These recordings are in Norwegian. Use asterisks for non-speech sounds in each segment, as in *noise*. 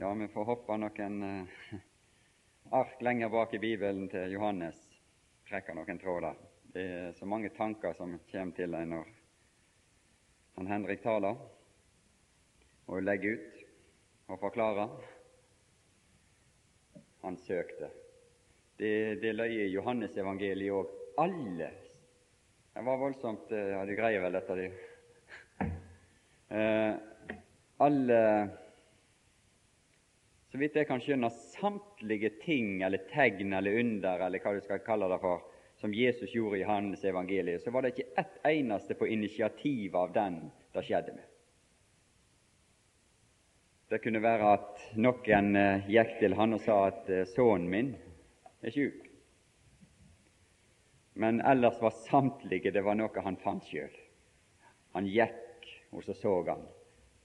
Ja, vi får hoppe noen eh, ark lenger bak i Bibelen til Johannes. Trekker noen tråder. Det er så mange tanker som kommer til deg når han Henrik taler og legger ut og forklarer. Han søkte. Det, det løy i Johannesevangeliet òg. Alle Det var voldsomt eh, Ja, du greier vel dette, du. Eh, alle så vidt jeg kan skjønne, samtlige ting eller tegn eller under eller hva du skal kalle det for, som Jesus gjorde i hans evangelie, så var det ikke ett eneste på initiativ av den det skjedde med. Det kunne være at noen eh, gikk til han og sa at eh, 'sønnen min er sjuk'. Men ellers var samtlige det var noe han fant sjøl. Han gikk, og så så han.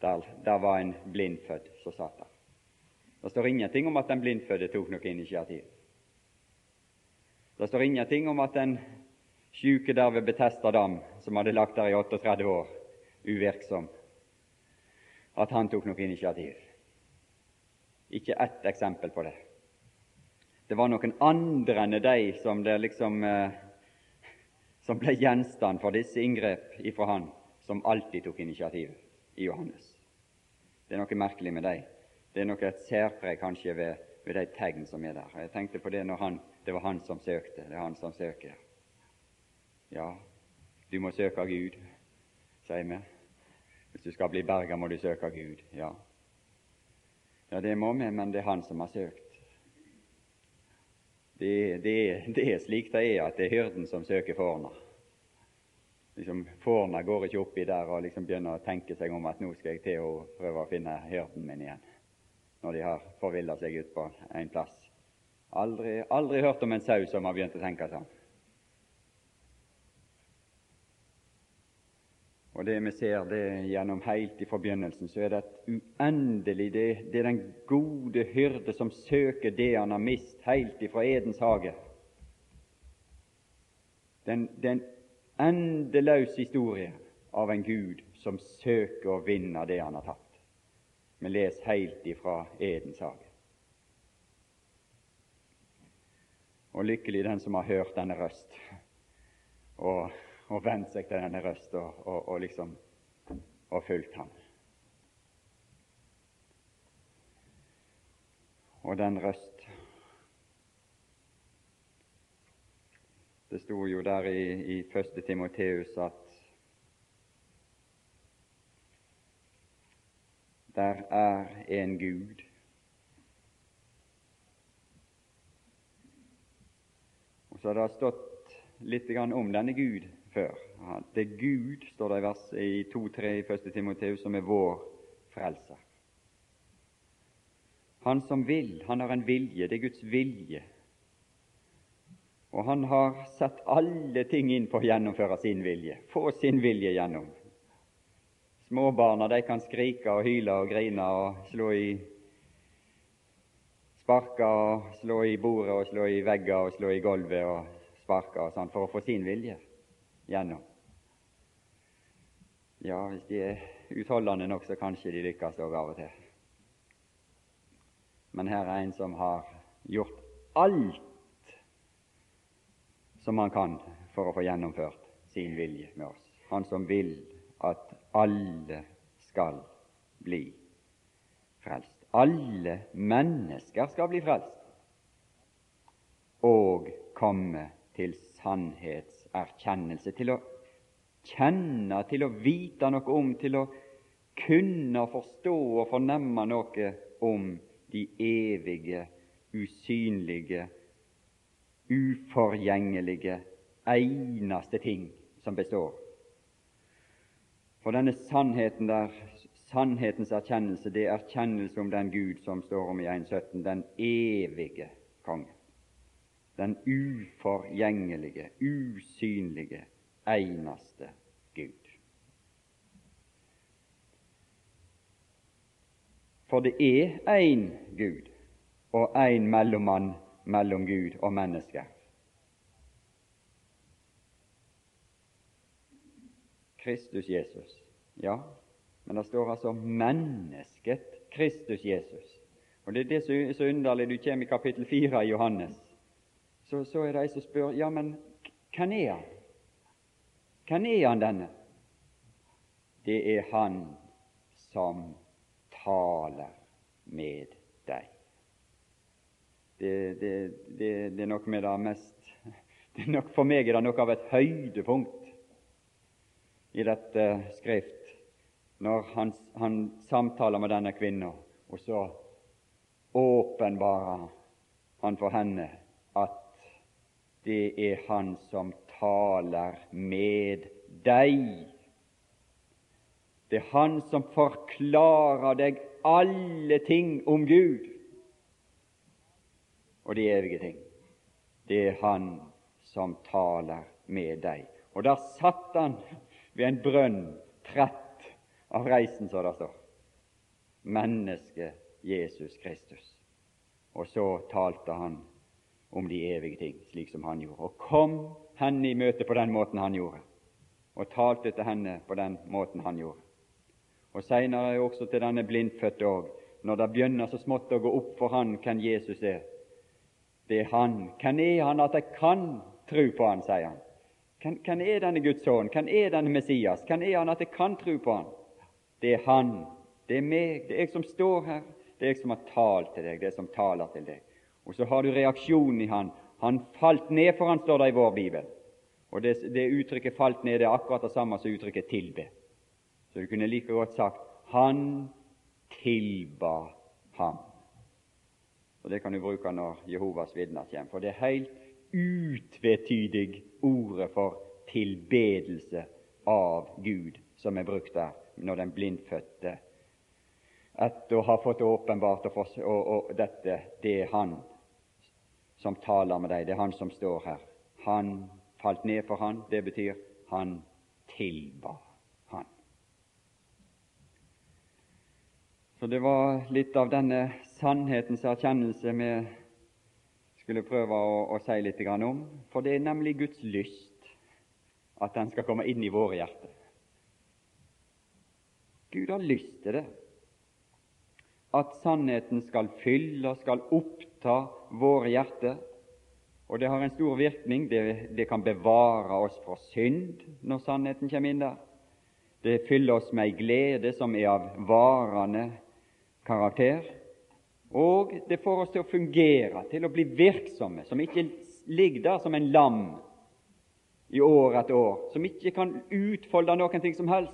Der, der var en blindfødt, som satt der. Det står ingenting om at den blindfødte tok noe initiativ. Det står ingenting om at den sjuke der ved Betesta dam, som hadde lagt der i 38 år, uvirksom, at han tok noe initiativ. Ikke ett eksempel på det. Det var noen andre enn de som, liksom, eh, som ble gjenstand for disse inngrep ifra han, som alltid tok initiativ i Johannes. Det er noe merkelig med dem. Det er nok et særpreg kanskje ved, ved de tegn som er der. Jeg tenkte på det når han, det var han som søkte. Det er han som søker. Ja, du må søke Gud, sier vi. Hvis du skal bli berga, må du søke Gud. Ja. ja, det må vi, men det er han som har søkt. Det, det, det er slik det er, at det er hyrden som søker fårene. Liksom, Fårene går ikke oppi der og liksom begynner å tenke seg om at nå skal jeg til å prøve å finne hyrden min igjen når de har forvilla seg ut på en plass. Aldri, aldri hørt om en sau som har begynt å tenke sånn. Og det vi ser det gjennom helt i forbegynnelsen, så er det et uendelig det, det er den gode hyrde som søker det han har mist helt ifra Edens hage. Den, den endeløse historie av en Gud som søker å vinne det han har tatt. Vi leser helt ifra Edens hage. Og lykkelig den som har hørt denne røst, og, og vent seg til denne røst og, og, og liksom og fulgt ham. Og den røst Det sto jo der i, i 1. Timoteus at Der er en Gud. Og Så har det stått litt om denne Gud før. Det er Gud, står det i vers i 2-3 i 1. Timoteus, som er vår frelser. Han som vil, han har en vilje. Det er Guds vilje. Og han har satt alle ting inn på å gjennomføre sin vilje, få sin vilje gjennom. Småbarna de kan skrike og hyle og grine og slå i sparke og slå i bordet og slå i vegger og slå i gulvet og sparke og sånn for å få sin vilje gjennom. Ja, hvis de er utholdende nok, så kanskje de lykkes òg av og til. Men her er en som har gjort alt som han kan for å få gjennomført sin vilje med oss. Han som vil at alle skal bli frelst. Alle mennesker skal bli frelst og komme til sannhetserkjennelse, til å kjenne, til å vite noe om, til å kunne forstå og fornemme noe om de evige, usynlige, uforgjengelige, eneste ting som består for denne sannheten der, sannhetens erkjennelse, det er erkjennelse om den Gud som står om i 1.17, den evige konge. Den uforgjengelige, usynlige, eneste Gud. For det er én Gud og én mellommann mellom Gud og mennesker, Kristus Jesus. Ja, men det står altså mennesket Kristus Jesus. Og Det er det som er så underlig. Du kommer i kapittel 4 i Johannes. Så, så er det ei som spør ja, men hvem er han? Hvem er han denne? Det er han som taler med deg. Det, det, det, det er nok med det mest det er nok For meg er det noe av et høydepunkt i dette skrift, når han, han samtaler med denne kvinna, og så åpenbarer han for henne at det er han som taler med deg. Det er han som forklarer deg alle ting om Gud og de evige ting. Det er han som taler med deg. Og der satt han ved en brønn, trett av reisen, så det står. Mennesket Jesus Kristus. Og så talte han om de evige ting, slik som han gjorde. Og kom henne i møte på den måten han gjorde, og talte til henne på den måten han gjorde. Og Seinere også til denne blindfødte òg, når det begynner så smått å gå opp for han hvem Jesus er. Det er han. Hvem er han at jeg kan tro på han, sier han. Hvem er denne Guds sønn? Hvem er denne Messias? Hvem er han at jeg kan tro på han? Det er han. Det er meg. Det er jeg som står her. Det er jeg som har talt til deg. Det er som taler til deg. Og så har du reaksjonen i han. Han falt ned for han, står det i vår bibel. Og det, det uttrykket 'falt ned' det er akkurat det samme som uttrykket 'tilbe'. Så du kunne like godt sagt 'Han tilba ham'. Og Det kan du bruke når Jehovas vitner kommer, for det er helt utvetydig ordet for tilbedelse av Gud som er brukt der når den blindfødte etter å ha fått åpenbart og, og, og, dette, det er Han som taler med deg, det er Han som står her. Han falt ned for Han, det betyr Han tilba Han. Så det var litt av denne sannhetens erkjennelse vi skulle prøve å, å si litt om. For det er nemlig Guds lyst at den skal komme inn i våre hjerter. Gud har lyst til det. At sannheten skal fylle, skal oppta våre hjerter. Og det har en stor virkning. Det, det kan bevare oss fra synd når sannheten kommer inn der. Det fyller oss med ei glede som er av varende karakter. Og det får oss til å fungere, til å bli virksomme, som ikke ligger der som en lam i år etter år, som ikke kan utfolde noen ting som helst,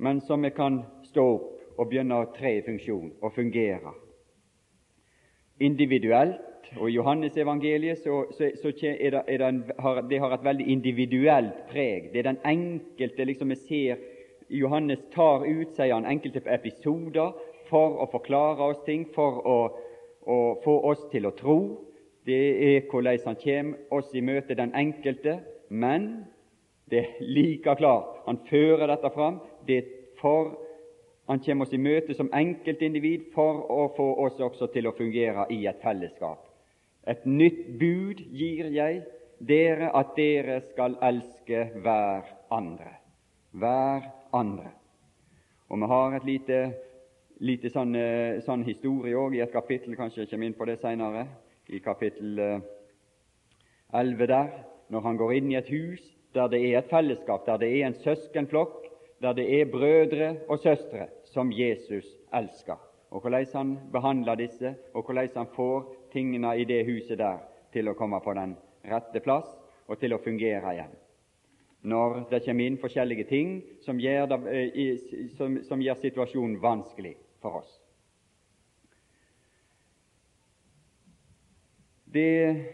men som vi kan stå opp og begynne å tre i funksjon og fungere. Individuelt, og i Johannes-evangeliet så, så, så er det, er det, en, har, det har et veldig individuelt preg. Det er den enkelte liksom vi ser Johannes tar ut, sier han, enkelte episoder for å forklare oss ting, for å, å få oss til å tro. Det er hvordan han kommer oss i møte, den enkelte. Men det er like klart, han fører dette fram. Det er for han kommer oss i møte som enkeltindivid for å få oss også til å fungere i et fellesskap. Et nytt bud gir jeg dere, at dere skal elske hver andre. Hver andre. Og vi har et lite lite sånn, eh, sånn historie òg i et kapittel, kanskje jeg kommer inn på det seinere, i kapittel 11 eh, der, når han går inn i et hus der det er et fellesskap, der det er en søskenflokk, der det er brødre og søstre som Jesus elsker, og hvordan han behandler disse, og hvordan han får tingene i det huset der til å komme på den rette plass og til å fungere igjen. Når det kommer inn forskjellige ting som gjør, det, eh, som, som gjør situasjonen vanskelig for oss. Det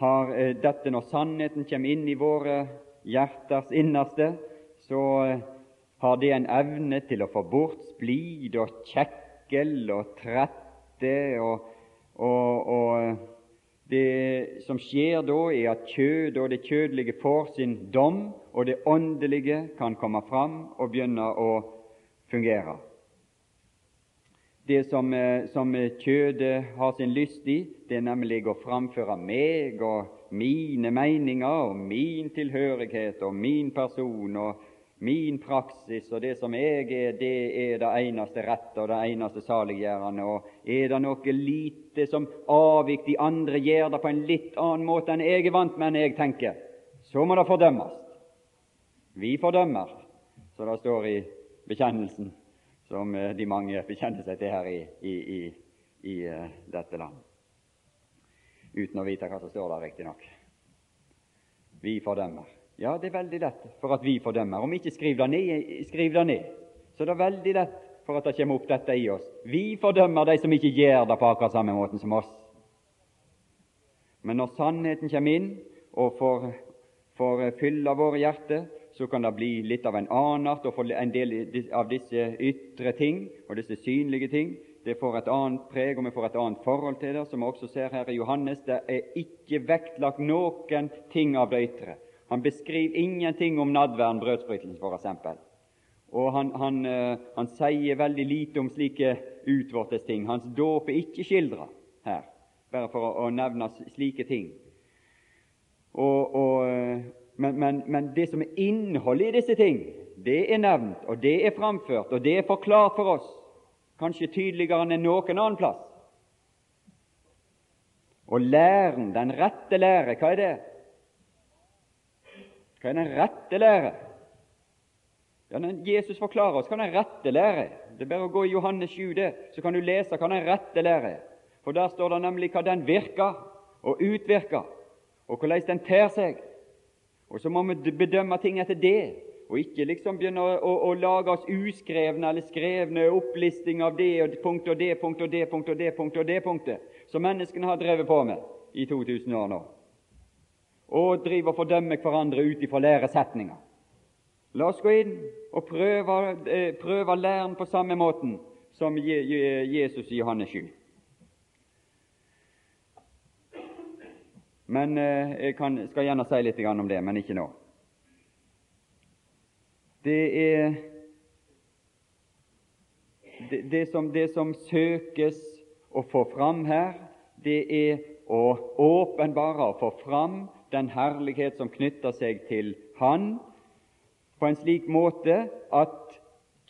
har eh, dette når sannheten kommer inn i våre hjerters innerste, så eh, har det en evne til å få bort splid og kjekkel og trette og, og, og eh, det som skjer da, er at kjød og det kjødelige får sin dom, og det åndelige kan komme fram og begynne å fungerer. Det som, eh, som kjødet har sin lyst i, det er nemlig å framføre meg og mine meninger og min tilhørighet og min person og Min praksis og det som jeg er, det er det eneste rette og det eneste saliggjørende. Og er det noe lite som avvik de andre gjør det på en litt annen måte enn jeg er vant med enn jeg tenker, så må det fordømmes. Vi fordømmer, så det står i bekjennelsen som eh, de mange bekjenner seg til her i, i, i, i uh, dette land. Uten å vite hva som står der, riktignok. Vi fordømmer. Ja, det er veldig lett for at vi fordømmer. Om ikke skriv det ned, skriv det ned. Så det er veldig lett for at det kommer opp dette i oss. Vi fordømmer de som ikke gjør det på akkurat samme måten som oss. Men når sannheten kommer inn og får, får fylle våre hjerter, så kan det bli litt av en annen art, og en del av disse ytre ting og disse synlige ting det får et annet preg, og vi får et annet forhold til det, som vi også ser her i Johannes. Det er ikke vektlagt noen ting av det ytre. Han beskriver ingenting om nadværen, brødsbrytelsen f.eks. Og han, han, uh, han, sier veldig lite om slike utvortes ting. Hans dåp er ikke skildra her, bare for å, å, nevne slike ting. Og, og, uh, men, men, men, det som er innholdet i disse ting, det er nevnt, og det er framført, og det er forklart for oss, kanskje tydeligere enn noen annen plass. Og læren, den rette lære, hva er det? Hva er den rette lære? Ja, når Jesus forklarer oss hva den rette lære. Det er bare å gå i Johannes 7, det, så kan du lese hva den rette lære. For der står det nemlig hva den virker og utvirker, og hvordan den ter seg. Og så må vi bedømme ting etter det, og ikke liksom begynne å, å, å lage oss uskrevne eller skrevne opplisting av det og punkt og det punkt og det punkt og det punkt og det punktet, som menneskene har drevet på med i 2000 år nå og driver og fordømmer hverandre ut ifra læresetninger. La oss gå inn og prøve, eh, prøve læren på samme måten som Jesus i Johannes 7. Men eh, Jeg kan, skal gjerne si litt om det, men ikke nå. Det er det, det, som, det som søkes å få fram her, det er å åpenbare og få fram den herlighet som knytter seg til Han, på en slik måte at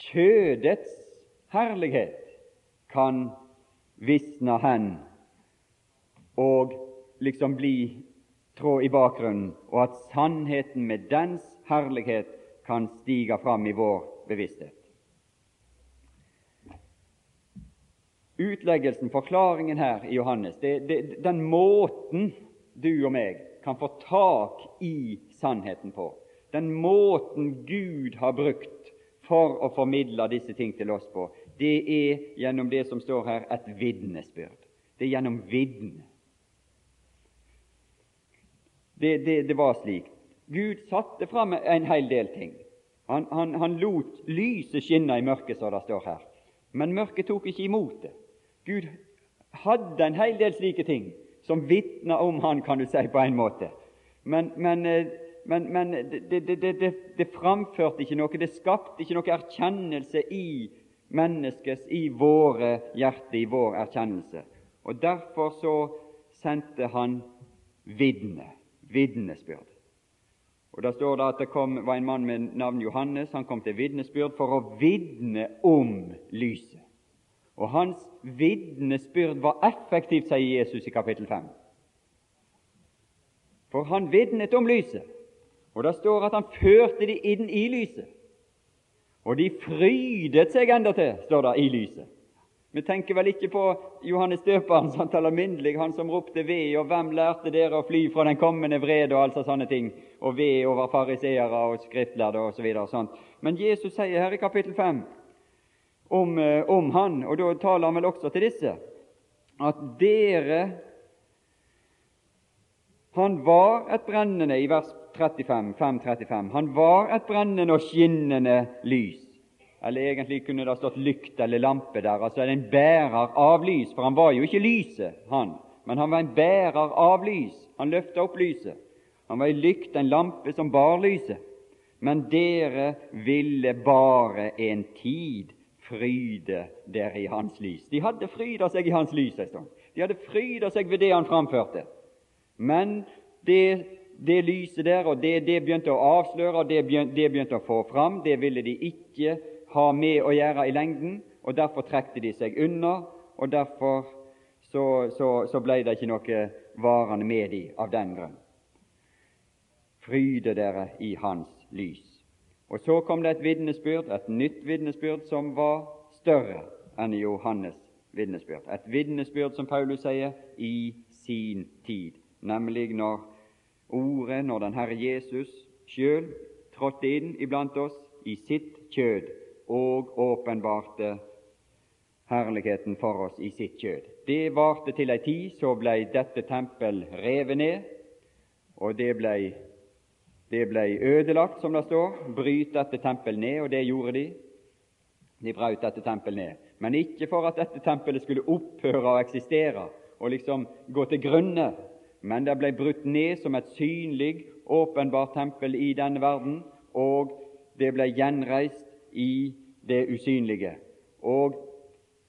kjødets herlighet kan visne hen og liksom bli trå i bakgrunnen, og at sannheten med dens herlighet kan stige fram i vår bevissthet. Utleggelsen, forklaringen her i Johannes, det, det, den måten du og meg kan få tak i sannheten på. Den måten Gud har brukt for å formidle disse ting til oss på, det er gjennom det som står her, et vitnesbyrd. Det er gjennom vitne. Det, det, det, var slik. Gud satte fram en hel del ting. Han, han, han lot lyset skinne i mørket, som det står her. Men mørket tok ikke imot det. Gud hadde en hel del slike ting som vitna om han, kan du si, på en måte. Men, men, eh, men, men det, det, det, det, framførte ikke noe, det skapte ikke noe erkjennelse i menneskets, i våre hjerter, i vår erkjennelse. Og Derfor så sendte han vitne, vitnesbyrd. Og Da står det at det kom, var en mann med navn Johannes. Han kom til vitnesbyrd for å vitne om lyset. Og hans vitnesbyrd var effektivt, sier Jesus i kapittel 5. For han vitnet om lyset, og det står at han førte de inn i lyset. Og de frydet seg endatil, står det, i lyset. Vi tenker vel ikke på Johannes døperen som taler alminnelig, han som ropte ved, og hvem lærte dere å fly fra den kommende vrede, og altså sånne ting, og ved over fariseere og skriftlærde osv. Så Men Jesus sier her i kapittel 5 om, eh, om han, og da taler han vel også til disse, at dere Han var et brennende i vers 35, 5.35. Han var et brennende og skinnende lys. Eller egentlig kunne det stått lykt eller lampe der. Altså en bærer av lys, for han var jo ikke lyset, han. Men han var en bærer av lys. Han løfta opp lyset. Han var ei lykt, en lampe som bar lyset. Men dere ville bare en tid fryde dere i hans lys. De hadde fryda seg i hans lys en stund. De hadde fryda seg ved det han framførte. Men det det lyset der, og det det begynte å avsløre, og det begynte, det begynte å få fram, det ville de ikke ha med å gjøre i lengden, og derfor trekte de seg unna, og derfor så, så, så ble det ikke noe varende med de av den grunn. Fryde dere i Hans lys. Og så kom det et vitnesbyrd, et nytt vitnesbyrd, som var større enn Johannes' vitnesbyrd. Et vitnesbyrd, som Paulus sier, i sin tid, nemlig når Ordet, når den Herre Jesus sjøl trådte inn iblant oss i sitt kjød og åpenbarte herligheten for oss i sitt kjød. Det varte til ei tid, så blei dette tempel revet ned, og det blei det ble ødelagt, som det står. Bryt dette tempel ned, og det gjorde de. De brøt dette tempel ned. Men ikke for at dette tempelet skulle opphøre å eksistere og liksom gå til grunne, men det ble brutt ned som et synlig, åpenbart tempel i denne verden, og det ble gjenreist i det usynlige. Og,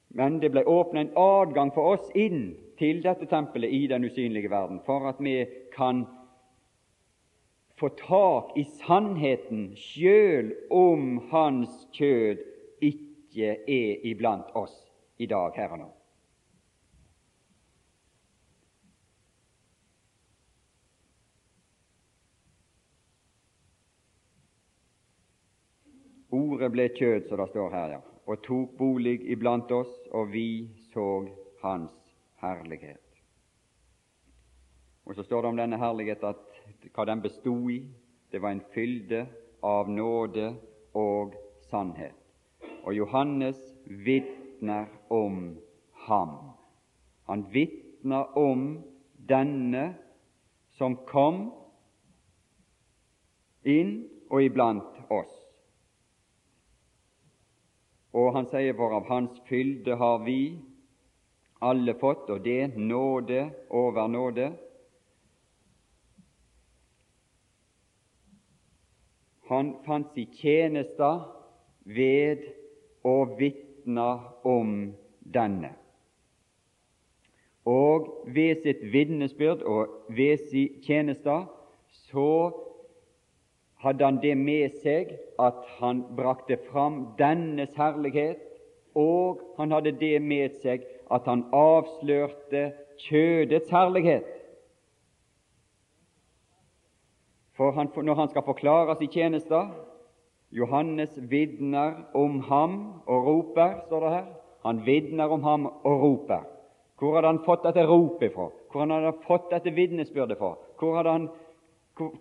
men det ble åpnet en adgang for oss inn til dette tempelet i den usynlige verden, for at vi kan få tak i sannheten sjøl om Hans kjød ikke er iblant oss i dag her og nå. Ordet ble kjød, som det står her, ja, og tok bolig iblant oss, og vi så Hans herlighet. Og Så står det om denne herlighet at hva den bestod i. Det var en fylde av nåde og sannhet. Og Johannes vitner om ham. Han vitner om denne som kom inn og iblant oss. Og han sier for av Hans fylde har vi alle fått, og det nåde over nåde. Han fant sin tjeneste ved å vitne om denne. Og ved sitt vitnesbyrd og ved sin tjeneste så hadde han det med seg at han brakte fram dennes herlighet, og han hadde det med seg at han avslørte kjødets herlighet. For han, når han skal forklare sin tjeneste Johannes vitner om ham og roper, står det her. Han vitner om ham og roper. Hvor hadde han fått dette ropet fra? Hvor hadde han fått dette vitnesbyrdet fra? Hvor hadde han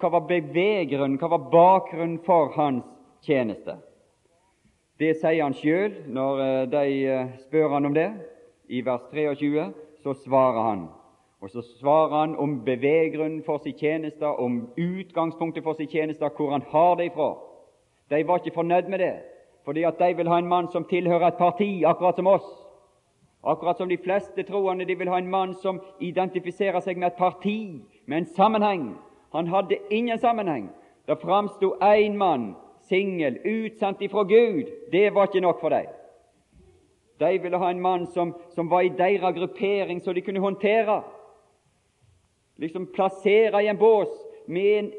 hva var beveggrunnen, hva var bakgrunnen for hans tjeneste? Det sier han sjøl når eh, de eh, spør han om det. I vers 23 så svarer han. Og så svarer han om beveggrunnen for sin tjeneste, om utgangspunktet for sin tjeneste, hvor han har det ifra. De var ikke fornøyd med det, fordi at de vil ha en mann som tilhører et parti, akkurat som oss. Akkurat som de fleste troende, de vil ha en mann som identifiserer seg med et parti, med en sammenheng. Han hadde ingen sammenheng. Det framsto én mann, singel, utsendt ifra Gud. Det var ikke nok for dem. De ville ha en mann som, som var i deres gruppering, så de kunne håndtere. Liksom plassere i en bås med,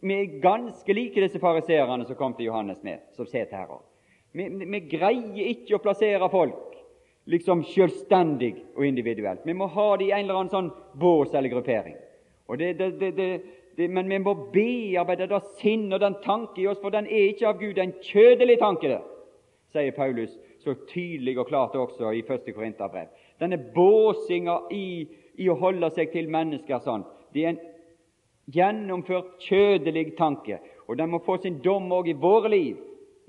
med ganske like disse fariseerne som kom til Johannes med, som sitter her. Vi, vi greier ikke å plassere folk liksom selvstendig og individuelt. Vi må ha det i en eller annen sånn bås eller gruppering. Det, det, det, men vi må bearbeide det sinn og den tanke i oss, for den er ikke av Gud, en kjødelig tanke, det, sier Paulus så tydelig og klart også i 1. Korinterbrev. Denne båsinga i, i, å holde seg til mennesker sånn, det er en gjennomført kjødelig tanke, og den må få sin dom òg i våre liv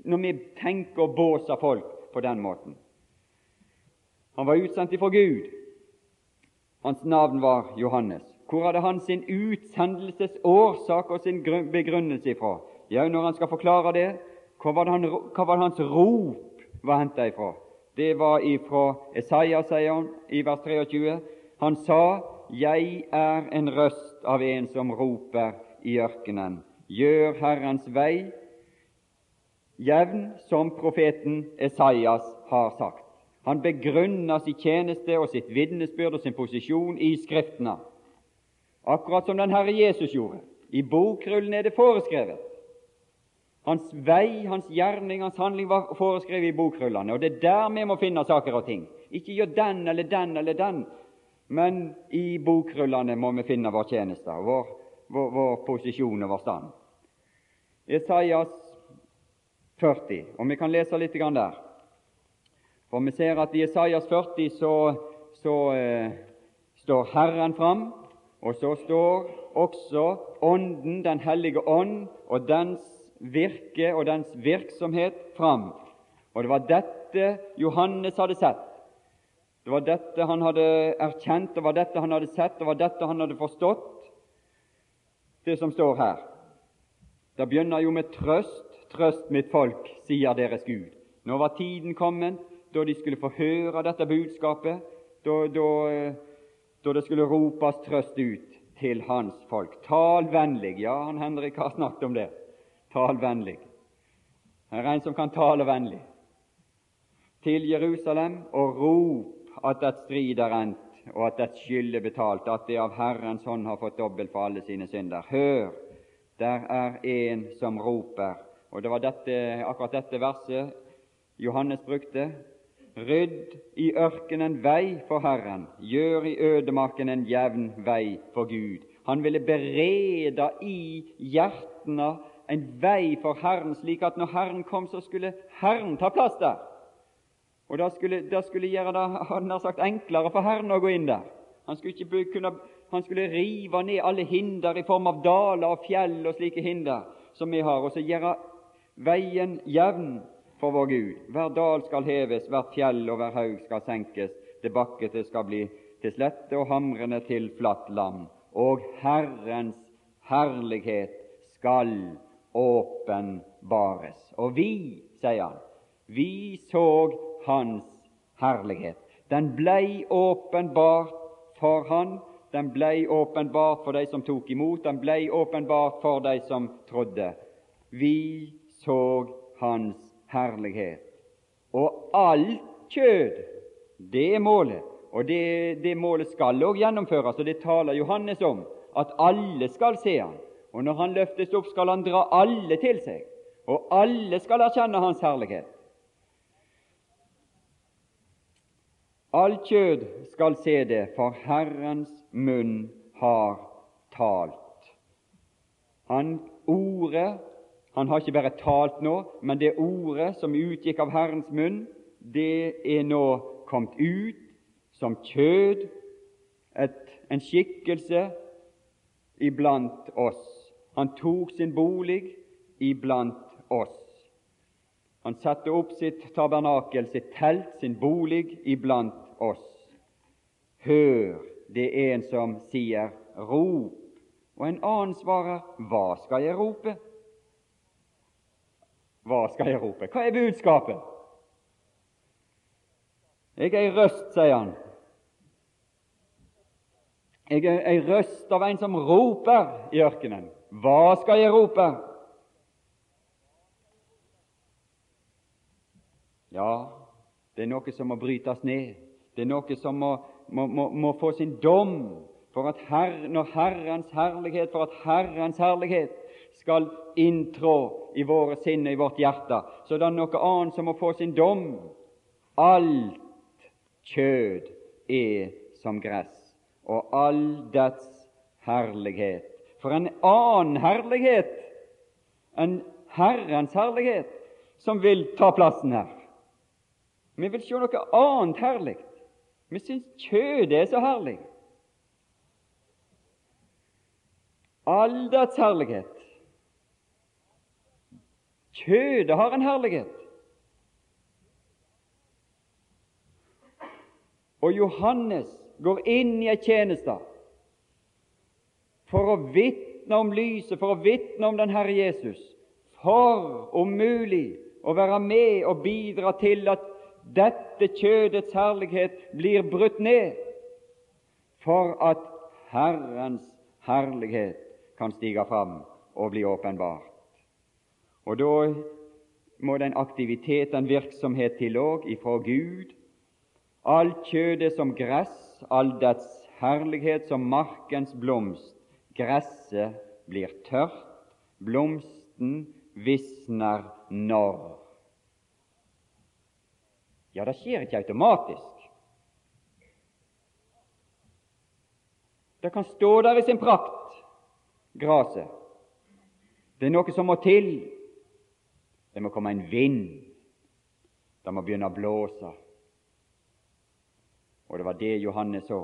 når vi tenker å båse folk på den måten. Han var utsendt ifra Gud. Hans navn var Johannes. Hvor hadde han sin utsendelsesårsak og sin begrunnelse ifra? Ja, når han skal forklare det, hva var, han, hva var hans rop var henta ifra? Det var ifra Esaias, sier han i vers 23. Han sa, 'Jeg er en røst av en som roper i ørkenen'. Gjør Herrens vei jevn, som profeten Esaias har sagt. Han begrunner sin tjeneste og sitt vitnesbyrd og sin posisjon i Skriftene akkurat som den Herre Jesus gjorde. I bokrullen er det foreskrevet. Hans vei, hans gjerning, hans handling var foreskrevet i bokrullene. Og det er der vi må finne saker og ting. Ikke gjør den eller den eller den, men i bokrullene må vi finne vår tjeneste, vår, vår, vår posisjon og vår stand. Esaias 40, og vi kan lese litt der. For vi ser at i Esaias 40 så, så eh, står Herren fram, og så står også Ånden, Den hellige ånd, og dens virke og dens virksomhet fram. Og det var dette Johannes hadde sett. Det var dette han hadde erkjent, det var dette han hadde sett, det var dette han hadde forstått, det som står her. Det begynner jo med trøst. Trøst mitt folk, sier deres Gud. Nå var tiden kommet da de skulle få høre dette budskapet, da, da, da det skulle ropes trøst ut til hans folk. Tal vennlig. Ja, han Henrik har snakket om det. Tal vennlig. Her er en som kan tale vennlig. Til Jerusalem og rop at et strid er endt, og at et skyld er betalt, at det av Herrens hånd har fått dobbelt for alle sine synder. Hør, der er en som roper. Og det var dette, akkurat dette verset Johannes brukte. Rydd i ørkenen vei for Herren, gjør i ødemarken en jevn vei for Gud. Han ville berede i hjertene en vei for Herren, slik at når Herren kom, så skulle Herren ta plass der. Og Det skulle, da skulle gjøre det han har sagt, enklere for Herren å gå inn der. Han skulle, kunne, han skulle rive ned alle hinder i form av daler og fjell og slike hinder som vi har, og så gjøre veien jevn for vår Gud. Hver dal skal heves, hvert fjell og hver haug skal senkes, det bakkete skal bli til slette og hamrene til flatt land. Og Herrens herlighet skal åpenbares. Og vi, sier han, vi såg hans herlighet. Den blei åpenbart for han, den blei åpenbart for de som tok imot, den blei åpenbart for de som trodde. Vi såg hans herlighet. Og alt kjød, det er målet. Og det, det målet skal òg gjennomføres, og det taler Johannes om, at alle skal se han. Og når han løftes opp, skal han dra alle til seg, og alle skal erkjenne hans herlighet. All kjød skal se det, for Herrens munn har talt. Han ordet Han har ikke bare talt nå, men det ordet som utgikk av Herrens munn, det er nå kommet ut som kjød, et, en skikkelse iblant oss. Han tok sin bolig iblant oss. Han satte opp sitt tabernakel, sitt telt, sin bolig iblant oss. Hør, det er en som sier 'rop', og en annen svarer 'hva skal jeg rope'? Hva skal jeg rope? Hva er budskapet? Jeg er ei røst, sier han. Jeg er ei røst av en som roper i ørkenen. Hva skal jeg rope? Ja, det er noe som må brytes ned. Det er noe som må, må, må, må få sin dom for at her, når Herrens herlighet, for at Herrens herlighet skal inntrå i våre sinne, i vårt hjerte, så det er noe annet som må få sin dom. Alt kjød er som gress, og all dets herlighet. For en annen herlighet enn Herrens herlighet som vil ta plassen her. Vi vil se noe annet herlig. Vi syns kjødet er så herlig. All dets herlighet. Kjødet har en herlighet. Og Johannes går inn i ei tjeneste for å vitne om lyset, for å vitne om den Herre Jesus, for om mulig å være med og bidra til at dette kjødets herlighet blir brutt ned, for at Herrens herlighet kan stige fram og bli åpenbart. Og da må det en aktivitet, en virksomhet til òg ifra Gud. Alt kjødet som gress, all dets herlighet som markens blomst. Gresset blir tørt, blomsten visner når. Ja, det skjer ikke automatisk. Det kan stå der i sin prakt, gresset. Det er noe som må til. Det må komme en vind. Det må begynne å blåse. Og det var det Johannes så.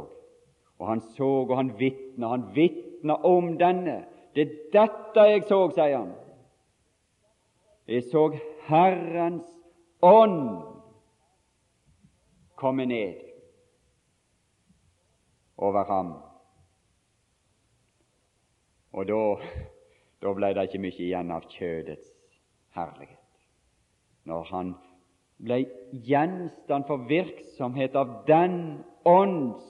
Og han så, og han vitna. Han vitna om denne. Det er dette jeg så, sier han. Jeg så Herrens ånd komme ned over ham. Og da, da ble det ikke mye igjen av kjødets herlighet. Når han ble gjenstand for virksomhet av den ånds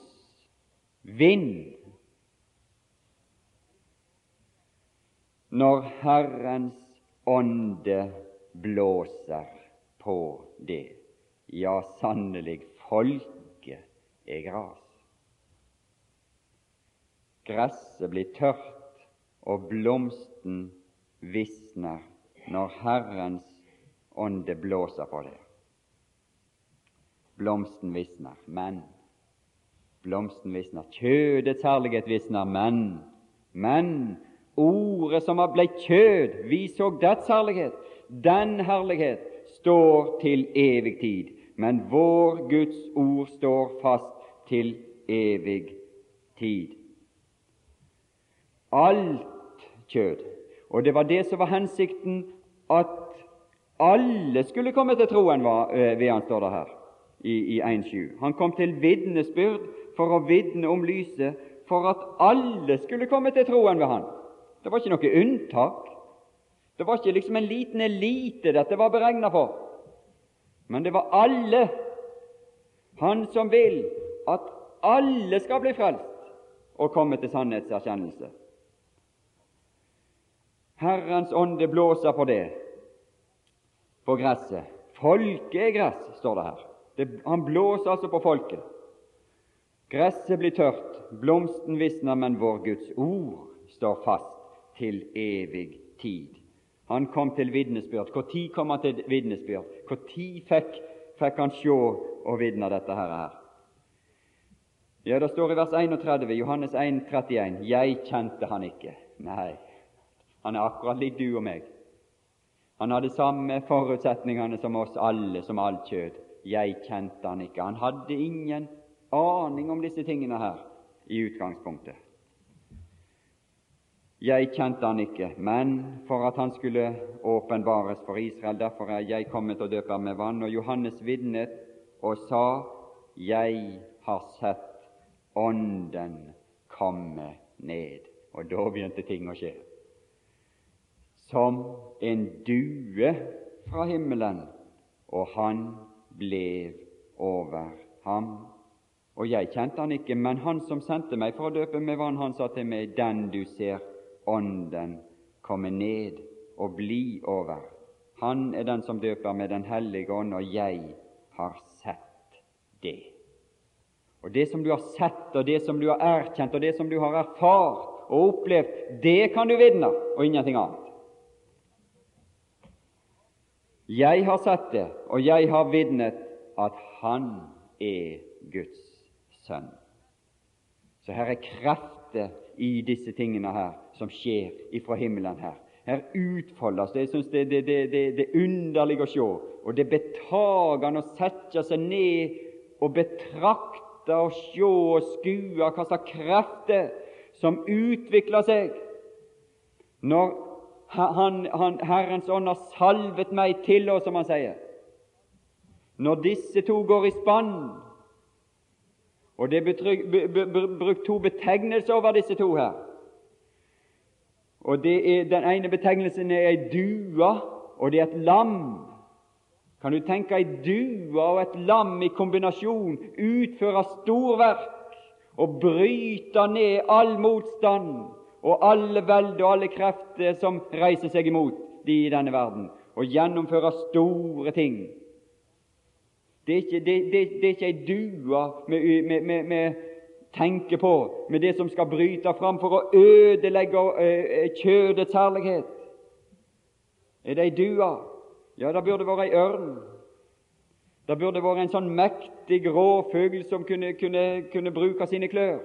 vind. Når Herrens ånde blåser på det, ja, sannelig, folket er gras. Gresset blir tørt, og blomsten visner når Herrens ånde blåser på det blomsten visner, men blomsten visner, kjødets herlighet visner, men men ordet som har blitt kjød, vi så dets herlighet. Den herlighet står til evig tid, men vår Guds ord står fast til evig tid. Alt kjød, og det var det som var hensikten, at alle skulle komme til troen eh, ved han, står det her i, i 1.7. Han kom til vitnesbyrd for å vitne om lyset, for at alle skulle komme til troen ved han. Det var ikke noe unntak. Det var ikke liksom en liten elite dette var beregna for, men det var alle. Han som vil at alle skal bli frelst og komme til sannhetserkjennelse. Herrens ånde blåser på det, på gresset. Folket er gress, står det her. Det, han blåser altså på folket. Gresset blir tørt, blomsten visner, men vår Guds ord står fast til evig tid. Han kom til vitnesbyrd. Når kom han til vitnesbyrd? Når fikk, fikk han se og vitne dette her? Ja, Det står i vers 31, Johannes 1, 31, 'Jeg kjente han ikke'. Nei, han er akkurat lik du og meg. Han hadde samme forutsetningene som oss alle, som alt kjød. Jeg kjente han ikke. Han hadde ingen aning om disse tingene her i utgangspunktet. Jeg kjente han ikke, men for at han skulle åpenbares for Israel, derfor er jeg kommet og døper med vann. Og Johannes vitnet og sa, Jeg har sett Ånden komme ned. Og da begynte ting å skje. Som en due fra himmelen, og han ble over ham. Og jeg kjente han ikke, men han som sendte meg for å døpe med vann, han sa til meg, den du ser Ånden komme ned og bli over. Han er den som døper med Den hellige ånd, og jeg har sett det. Og det som du har sett, og det som du har erkjent, og det som du har erfart og opplevd, det kan du vitne, og ingenting annet. Jeg har sett det, og jeg har vitnet at Han er Guds sønn. Så her er krefter i disse tingene her som skjer ifra himmelen her. Her utfoldes det. Jeg syns det, det, det, det, er underlig å se, og det er betagende å sette seg ned og betrakte og se og skue hva slags krefter som utvikler seg når han, han, Herrens ånd har salvet meg til oss, som han sier. Når disse to går i spann Og det er brukt to betegnelser over disse to her. Og er, Den ene betegnelsen er ei due, og det er et lam. Kan du tenke ei due og et lam i kombinasjon utføre storverk og bryte ned all motstand og alle velde og alle krefter som reiser seg imot de i denne verden, og gjennomfører store ting. Det er ikke, det, det, det er ikke ei due med, tenker på med det som skal bryte fram for å ødelegge uh, kjødets herlighet. Er det ei dua? Ja, det burde vært ei ørn. Det burde vært en sånn mektig råfugl som kunne, kunne, kunne bruke sine klør.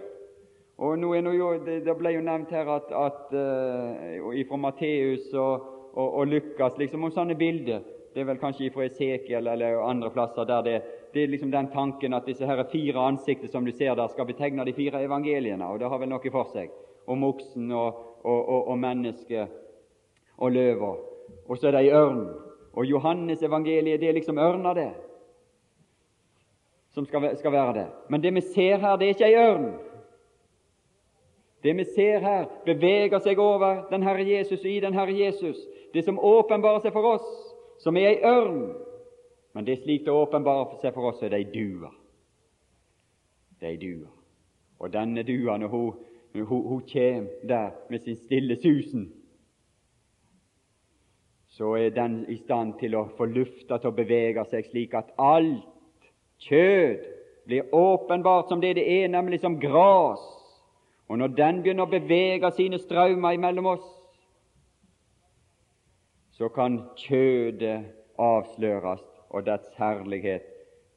Og nå er nå det, det, ble jo nevnt her at, at uh, fra Matteus og, og, og, Lukas liksom om sånne bilder. Det er vel kanskje fra Esekiel eller andre plasser der det, det er liksom den tanken at disse her fire ansikter som du ser der, skal betegne de fire evangeliene. Og det har vel noe for seg. Om oksen og, og, og mennesket og løva. Og så er det ei ørn. Og Johannes evangeliet, det er liksom ørna, det. Som skal, skal være det. Men det vi ser her, det er ikke ei ørn. Det vi ser her, beveger seg over den Herre Jesus og i den Herre Jesus. Det som åpenbarer seg for oss, som er ei ørn. Men det er slik det åpenbarer seg for oss, er ei due. Det er ei due. Og denne dua, når hun, hun, hun kommer der med sin stille susen, så er den i stand til å få lufta til å bevege seg slik at alt kjød blir åpenbart som det det er, nemlig som gras og når den begynner å bevege sine strømmer imellom oss, så kan kjødet avsløres, og dets herlighet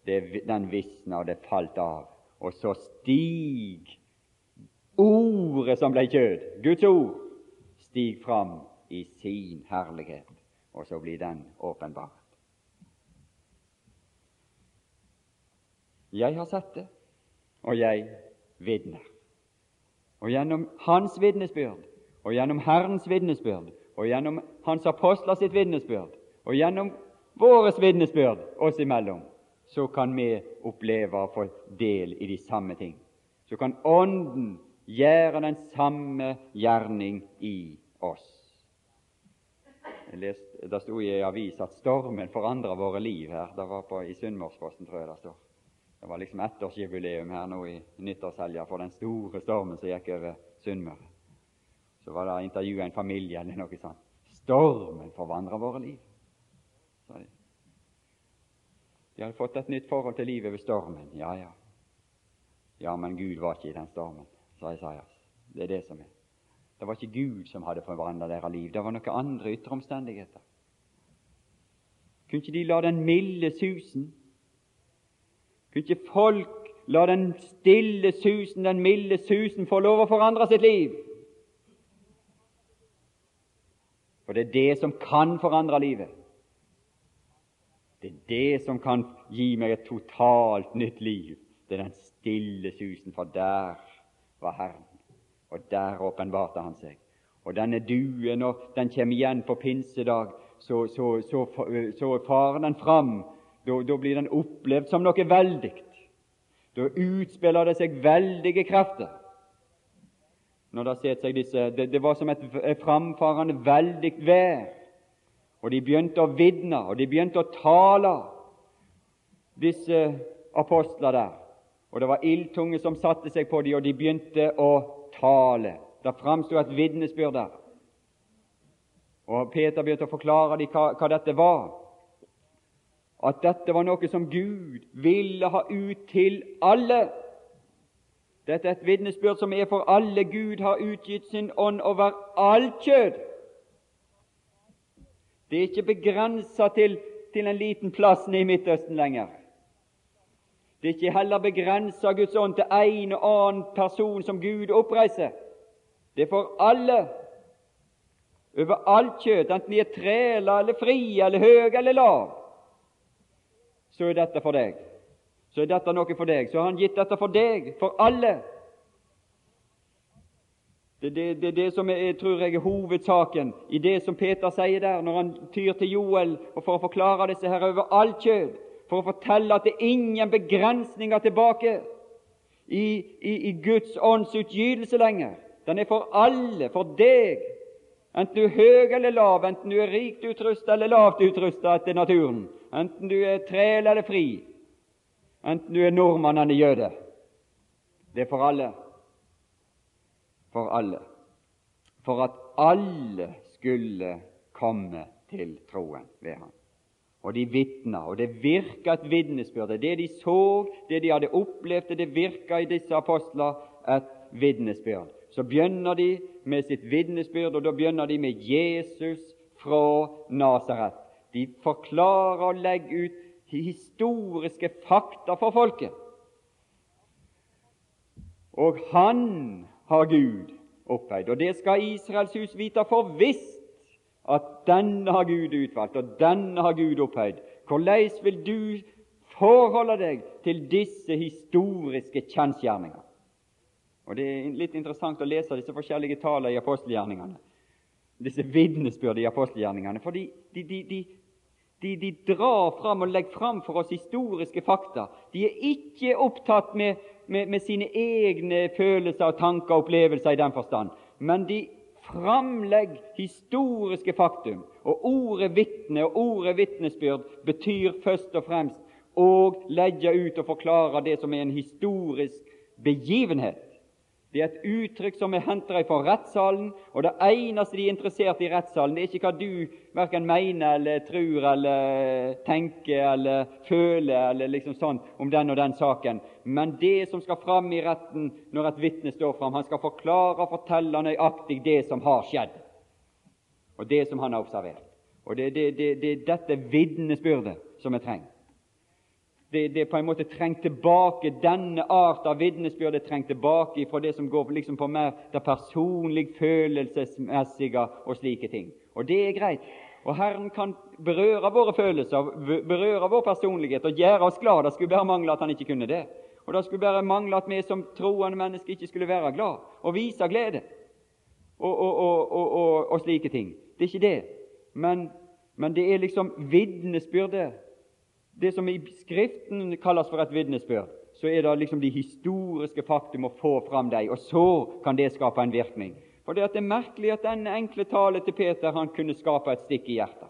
det, den visner, og det falt av. Og så stig ordet som ble kjød, Guds ord, stig fram i sin herlighet, og så blir den åpenbart. Jeg har sett det, og jeg vitner. Og gjennom hans vitnesbyrd, og gjennom Herrens vitnesbyrd, og gjennom hans apostler sitt vitnesbyrd, og gjennom våres vitnesbyrd oss imellom, så kan vi oppleve å få del i de samme ting. Så kan Ånden gjøre den samme gjerning i oss. Leste, Det sto i en avis at stormen forandra våre liv her. Det var på, i Sunnmørsposten, tror jeg det står. Det var liksom ettårsjubileum her nå i nyttårshelga for den store stormen som gikk over Sunnmøre. Så var det intervjua en familie eller noe sånt. 'Stormen forvandler våre liv', sa de. De hadde fått et nytt forhold til livet ved stormen. Ja, ja. Ja, men Gud var ikke i den stormen, sa Isaias. Det er det som er. Det var ikke Gud som hadde forvandla deres liv, det var noen andre ytre omstendigheter. Kunne ikke de la den milde susen kunne ikke folk la den stille susen, den milde susen, få lov å forandre sitt liv? For det er det som kan forandre livet. Det er det som kan gi meg et totalt nytt liv. Det er den stille susen, for der var Herren, og der åpenbarte Han seg. Og denne duen, når den kommer igjen på pinsedag, så, så, så, så farer den fram da, da blir den opplevd som noe veldig. Da utspiller det seg veldige krefter. Når det, seg disse, det, det var som et framfarende veldig vær. Og de begynte å vitne, og de begynte å tale, disse apostler der. Og det var ildtunge som satte seg på dem, og de begynte å tale. Det framsto et vitnesbyrd der. Og Peter begynte å forklare dem hva, hva dette var at dette var noe som Gud ville ha ut til alle. Dette er et vitnesbyrd som er for alle. Gud har utgitt sin ånd over alt kjød. Det er ikke begrensa til, til, en liten plass i Midtøsten lenger. Det er ikke heller begrensa Guds ånd til en og annen person som Gud oppreiser. Det er for alle, over alt kjød, enten de er træla eller frie eller høye eller lave så er dette for deg. Så er dette noe for deg. Så har Han gitt dette for deg, for alle. Det er det, det, det, som er, tror jeg er hovedsaken i det som Peter sier der, når han tyr til Joel og for å forklare disse her over alt kjød, for å fortelle at det er ingen begrensninger tilbake i, i, i Guds ånds utgytelse lenger. Den er for alle, for deg, enten du er høy eller lav, enten du er rikt utrustet eller lavt utrustet etter naturen enten du er tre eller fri, enten du er nordmann eller jøde. Det er for alle. For alle. For at alle skulle komme til troen ved ham. og de vitna, og det virka et vitnesbyrd. Det de så, det de hadde opplevd, det virka i disse apostler et vitnesbyrd. Så begynner de med sitt vitnesbyrd, og da begynner de med Jesus fra Nasaret. De forklarer og legger ut historiske fakta for folket. Og han har Gud opphøyd. Og det skal Israels hus vite for visst, at denne har Gud utvalgt, og denne har Gud opphøyd. Hvordan vil du forholde deg til disse historiske kjensgjerninger? Og Det er litt interessant å lese disse forskjellige tallene i apostelgjerningene. Disse vitnesbyrd i apostelgjerningene. For de, de, de, de, drar fram og legger fram for oss historiske fakta. De er ikke opptatt med, med, med sine egne følelser, tanker og opplevelser i den forstand. Men de framlegger historiske faktum. Og ordet vitne og ordet vitnesbyrd betyr først og fremst å legge ut og forklare det som er en historisk begivenhet. Det er et uttrykk som er hentet fra rettssalen, og det eneste de er interessert i rettssalen, det er ikke hva du verken mener eller tror eller tenker eller føler eller liksom sånn om den og den saken, men det som skal fram i retten når et vitne står fram. Han skal forklare og fortelle nøyaktig det som har skjedd, og det som han har observert. Og Det er det, det, det, dette vitnesbyrdet som er trengt det, det på en måte trengt tilbake denne art av vitnesbyrd er trengt tilbake fra det som går liksom på mer det personlig følelsesmessige og slike ting. Og det er greit. Og Herren kan berøre våre følelser, berøre vår personlighet og gjøre oss glad. Det skulle bare mangle at han ikke kunne det. Og det skulle bare mangle at vi som troende mennesker ikke skulle være glad og vise glede og, og, og, og slike ting. Det er ikke det. Men, men det er liksom vitnesbyrdet det som i Skriften kalles for et vitnesbyrd, så er det liksom de historiske faktum å få fram dem, og så kan det skape en virkning. For det er merkelig at denne enkle talen til Peter han kunne skape et stikk i hjertet.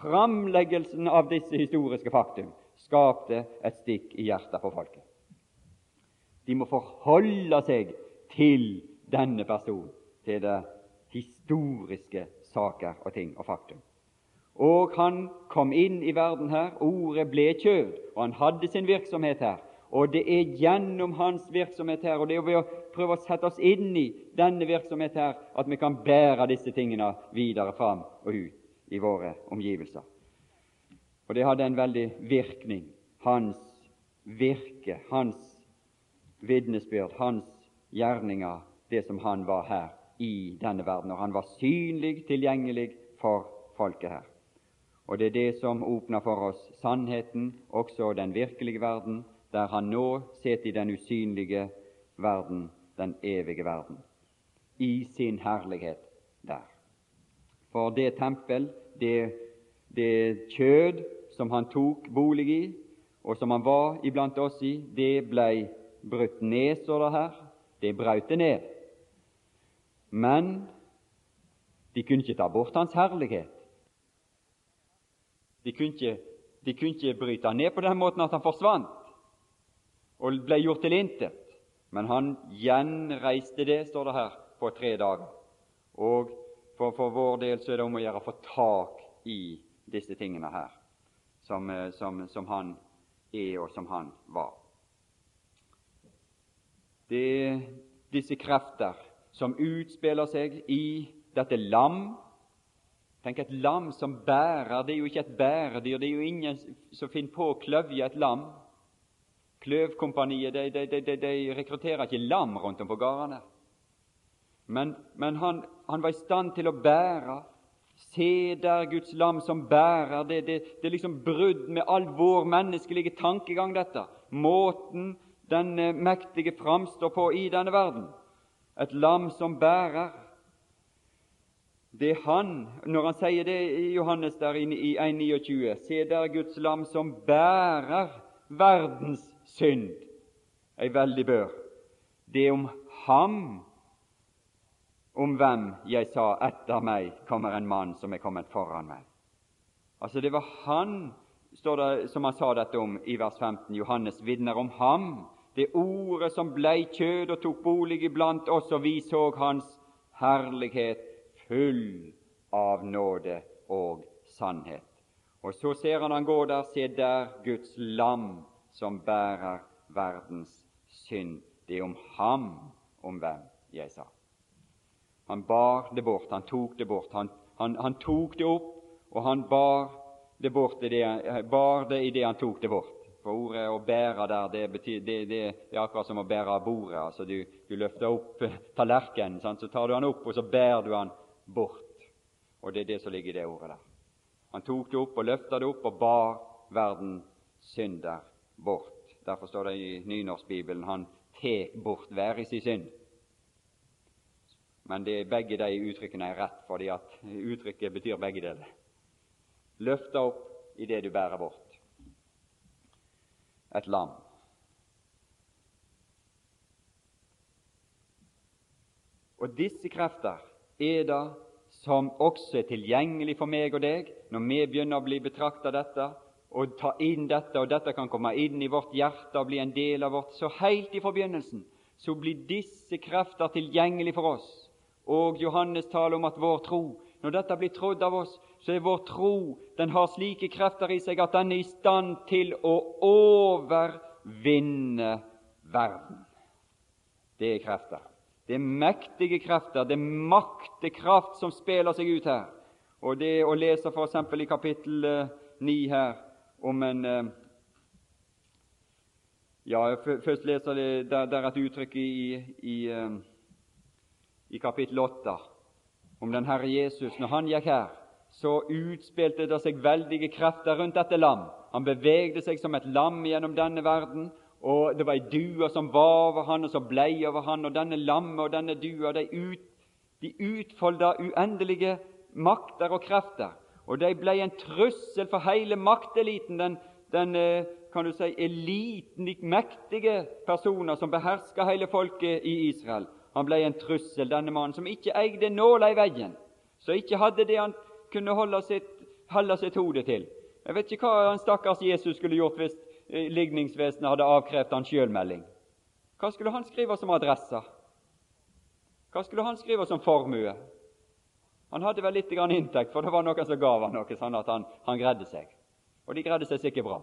Framleggelsen av disse historiske faktum skapte et stikk i hjertet for folket. De må forholde seg til denne personen, til det historiske saker og ting og faktum. Og han kom inn i verden her. Ordet ble kjød, og han hadde sin virksomhet her. Og det er gjennom hans virksomhet her, og det er ved å prøve å sette oss inn i denne virksomhet her, at vi kan bære disse tingene videre fram og ut i våre omgivelser. Og det hadde en veldig virkning. Hans virke, hans vitnesbyrd, hans gjerninger, det som han var her i denne verden. Og han var synlig, tilgjengelig for folket her. Og det er det som åpner for oss sannheten, også den virkelige verden, der han nå sitter i den usynlige verden, den evige verden, i sin herlighet der. For det tempel, det, det kjød som han tok bolig i, og som han var iblant oss i, det blei brutt ned, står det her. Det brøt det ned. Men de kunne ikke ta bort hans herlighet. De kunne, ikke, de kunne ikke bryte han ned på den måten at han forsvant og ble gjort til intet. Men han gjenreiste det, står det her, på tre dager. Og for, for vår del så er det om å gjøre å få tak i disse tingene her, som, eh, som, som han er, og som han var. Det er disse krefter som utspiller seg i dette lam Tenk et lam som bærer. Det er jo ikke et bæredyr. Det er jo ingen som finner på å kløvje et lam. Kløvkompaniet de, de, de, de, rekrutterer ikke lam rundt om på gårdene. Men, men han, han, var i stand til å bære. Se der Guds lam som bærer. Det, det, det er liksom brudd med all vår menneskelige tankegang, dette. Måten den mektige framstår på i denne verden. Et lam som bærer. Det han, når han sier det i Johannes der inne i 1,29 Se der Guds lam som bærer verdens synd. Ei veldig bør. Det er om ham, om hvem jeg sa etter meg kommer en mann som er kommet foran meg. Altså Det var han står det, som han sa dette om i vers 15. Johannes vitner om ham, det ordet som blei kjød og tok bolig iblant oss, og vi så hans herlighet full av nåde og sannhet. Og så ser han han gå der, se der Guds lam som bærer verdens synd. Det er om ham, om hvem jeg sa. Han bar det bort, han tok det bort. Han, han, han tok det opp, og han bar det bort i det, bar det idet han tok det bort. For ordet å bære der, det, betyr, det, det, det er akkurat som å bære bordet. altså Du, du løfter opp *laughs* tallerkenen, så tar du han opp, og så bærer du han bort. Og det er det som ligger i det ordet der. Han tok det opp og løfta det opp og bar verden synder bort. Derfor står det i Nynorskbibelen han tek bort hver i sin synd. Men det, er begge de uttrykkene er rett, fordi at uttrykket betyr begge deler. Løfta opp i det du bærer bort. Et lam. Og disse krefter er det som også er tilgjengelig for meg og deg når vi begynner å bli betrakta dette og ta inn dette, og dette kan komme inn i vårt hjerte og bli en del av vårt. Så helt i forbegynnelsen så blir disse krefter tilgjengelig for oss. Og Johannes taler om at vår tro, når dette blir trodd av oss, så er vår tro den har slike krefter i seg at den er i stand til å overvinne verden. Det er krefter. Det er mektige krefter, det er maktekraft som spiller seg ut her. Og det å lese f.eks. i kapittel 9 eh, her om en eh, Ja, først leser det der, der et uttrykk i, i, eh, i kapittel 8 om den Herre Jesus. Når han gikk her, så utspilte det seg veldige krefter rundt dette lam. Han bevegde seg som et lam gjennom denne verden, og det var ei due som var over han, og som blei over han, og denne lammet og denne dua de, ut, de utfolda uendelige makter og krefter. Og de blei en trussel for hele makteliten, den, den eh, kan du si, eliten, de mektige personer som beherska hele folket i Israel. Han blei en trussel, denne mannen, som ikke eide nåla i veggen, som ikke hadde det han kunne holde sitt, holde sitt hode til. Jeg vet ikke hva han stakkars Jesus skulle gjort hvis ligningsvesenet hadde avkrevd han sjølmelding. Hva skulle han skrive som adresse? Hva skulle han skrive som formue? Han hadde vel litt inntekt, for det var noen som gav han noe, sånn at han, han greide seg. Og de greide seg sikkert bra.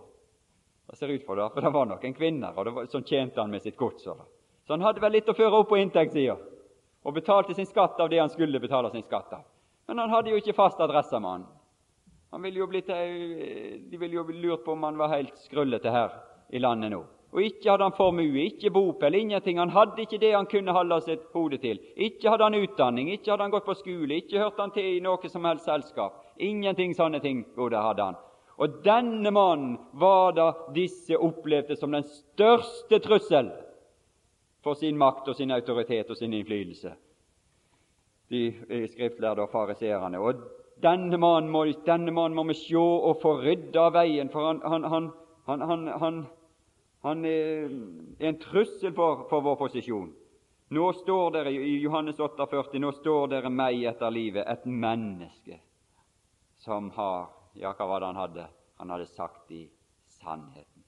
Det ser ut for det, for det var noen kvinner var, som tjente han med sitt gods. Så han hadde vel litt å føre opp på inntektssida, og betalte sin skatt av det han skulle betale sin skatt av. Men han hadde jo ikke fast adresse, mannen. Ville blitt, de ville jo lurt på om han var helt skrullete her i landet nå. Og ikke hadde han formue, ikke bopel, ingenting. Han hadde ikke det han kunne holde sitt hode til. Ikke hadde han utdanning, ikke hadde han gått på skole, ikke hørte han til i noe som helst selskap. Ingenting sånne ting gode hadde han. Og denne mannen var da disse opplevde som den største trussel for sin makt og sin autoritet og sin innflytelse, de skriftlærde og fariseerne. Og denne mannen må, denne mannen må vi se og få rydda av veien, for han, han, han, han er en trussel for, for, vår posisjon. Nå står dere i Johannes 48, nå står dere meg etter livet, et menneske som har Ja, hva var det han hadde? Han hadde sagt i sannheten.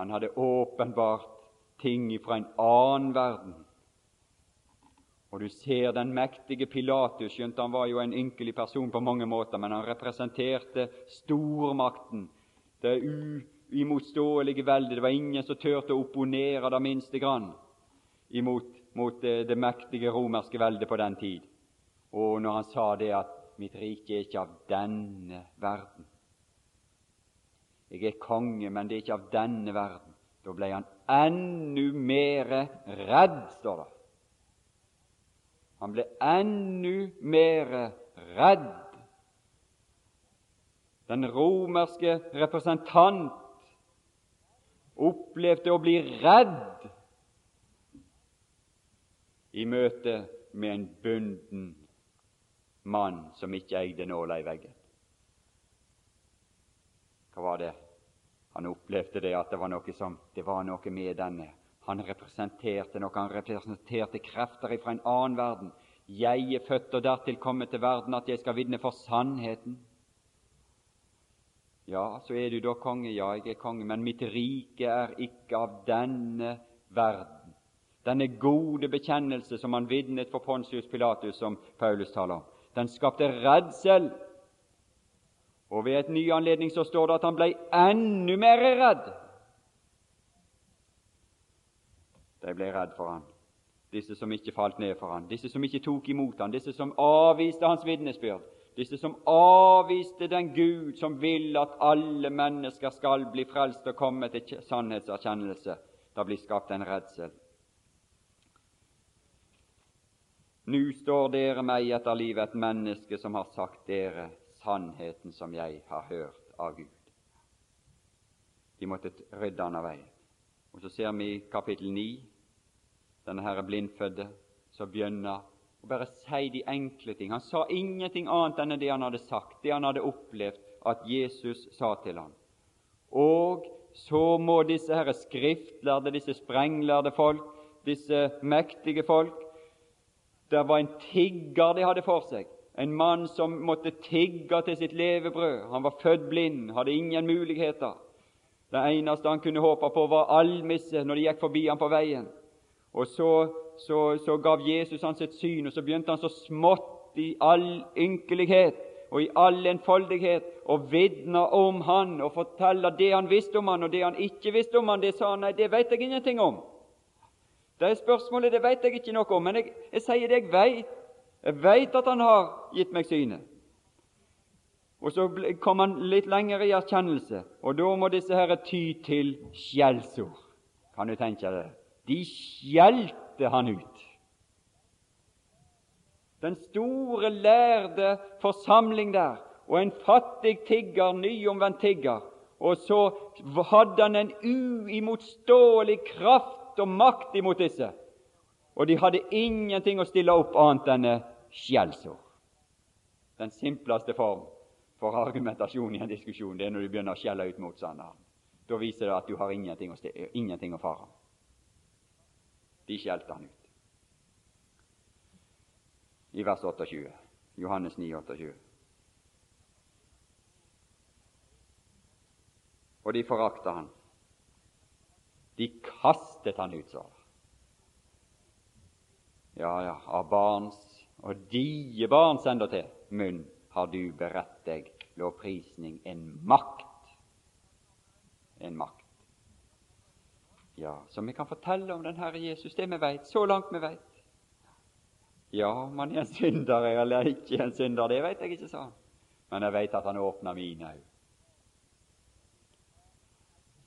Han hadde åpenbart ting fra en annen verden og du ser den mektige Pilatus, skjønt han var jo en ynkelig person på mange måter, men han representerte stormakten, det uimotståelige veldet. Det var ingen som turte å opponere det minste grann imot mot det, det mektige romerske veldet på den tid. Og når han sa det at 'mitt rike er ikke av denne verden'. Jeg er konge, men det er ikke av denne verden. Da ble han enda mer redd, står det. Han ble enda mer redd. Den romerske representant opplevde å bli redd i møte med en bunden mann som ikke eide nåla i veggen. Hva var det? Han opplevde det at det var noe, som, det var noe med denne han representerte noe, han representerte krefter fra en annen verden. Jeg er født og dertil kommet til verden at jeg skal vitne for sannheten. Ja, så er du da konge. Ja, jeg er konge, men mitt rike er ikke av denne verden. Denne gode bekjennelse som han vitnet for Pontius Pilatus, som Paulus taler om, den skapte redsel Og ved et ny anledning så står det at han ble enda mer redd. De ble redd for han, disse som ikke falt ned for han, disse som ikke tok imot han, disse som avviste hans vitnesbyrd, disse som avviste den Gud som vil at alle mennesker skal bli frelst og komme til sannhetserkjennelse. Det blir skapt en redsel. Nå står dere meg etter livet et menneske som har sagt dere sannheten som jeg har hørt av Gud. De måtte rydde han av veien. Og Så ser vi i kapittel 9 denne herre blindfødde som begynner å bare si de enkle ting. Han sa ingenting annet enn det han hadde sagt, det han hadde opplevd at Jesus sa til ham. Og så må disse herre skriftlærde, disse sprenglærde folk, disse mektige folk Det var en tigger de hadde for seg, en mann som måtte tigge til sitt levebrød. Han var født blind, hadde ingen muligheter. Det eneste han kunne håpe på, var almisse når de gikk forbi ham på veien. Og så, så, så gav Jesus hans et syn, og så begynte han så smått i all ynkelighet og i all enfoldighet å vitne om han og fortelle det han visste om han, og det han ikke visste om han, det sa han nei, det vet jeg ingenting om. Det er spørsmålet det vet jeg ikke noe om, men jeg, jeg sier det jeg vet. Jeg vet at han har gitt meg synet. Og Så kom han litt lenger i erkjennelse, og da må disse her ty til skjellsord. Kan du tenke deg? De skjelte han ut. Den store, lærde forsamling der, og en fattig tigger, nyomvendt tigger. Og så hadde han en uimotståelig kraft og makt imot disse. Og de hadde ingenting å stille opp annet enn skjellsord. Den simpleste form for argumentasjon i en diskusjon det er når du begynner å skjelle ut motstanderen. Da viser det at du har ingenting å, ingenting å fare. De skjelte han ut. I vers 28. Johannes 9, 28. Og de forakta han. De kastet han ut, sa Ja, ja, av barns og die barns endatil munn har du beredt deg lovprisning, en makt. En makt. Ja, som vi kan fortelle om den Herre Jesus, det vi veit, så langt vi veit. Ja, om han er en synder eller ikke en synder, det veit jeg ikke, sa han. Men jeg veit at han åpna mine øyne.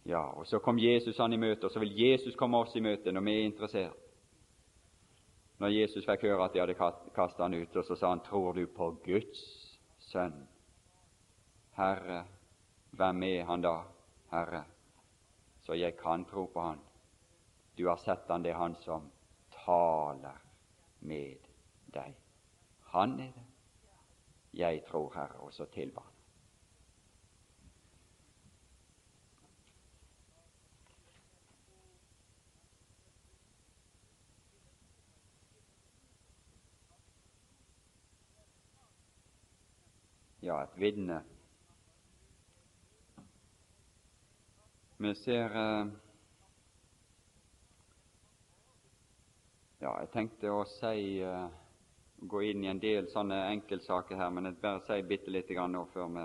Ja, og så kom Jesus han i møte, og så vil Jesus komme oss i møte når vi er interessert når Jesus fikk høre at de hadde kastet han ut, og så sa han, 'Tror du på Guds sønn?' Herre, hvem er han da, Herre, så jeg kan tro på han? Du har sett han, det er han som taler med deg. Han er det. Jeg tror, Herre, og så tilba han. ja, et vitne. Vi ser eh, Ja, jeg tenkte å si uh, gå inn i en del sånne enkeltsaker her, men jeg bare si bitte lite grann nå før vi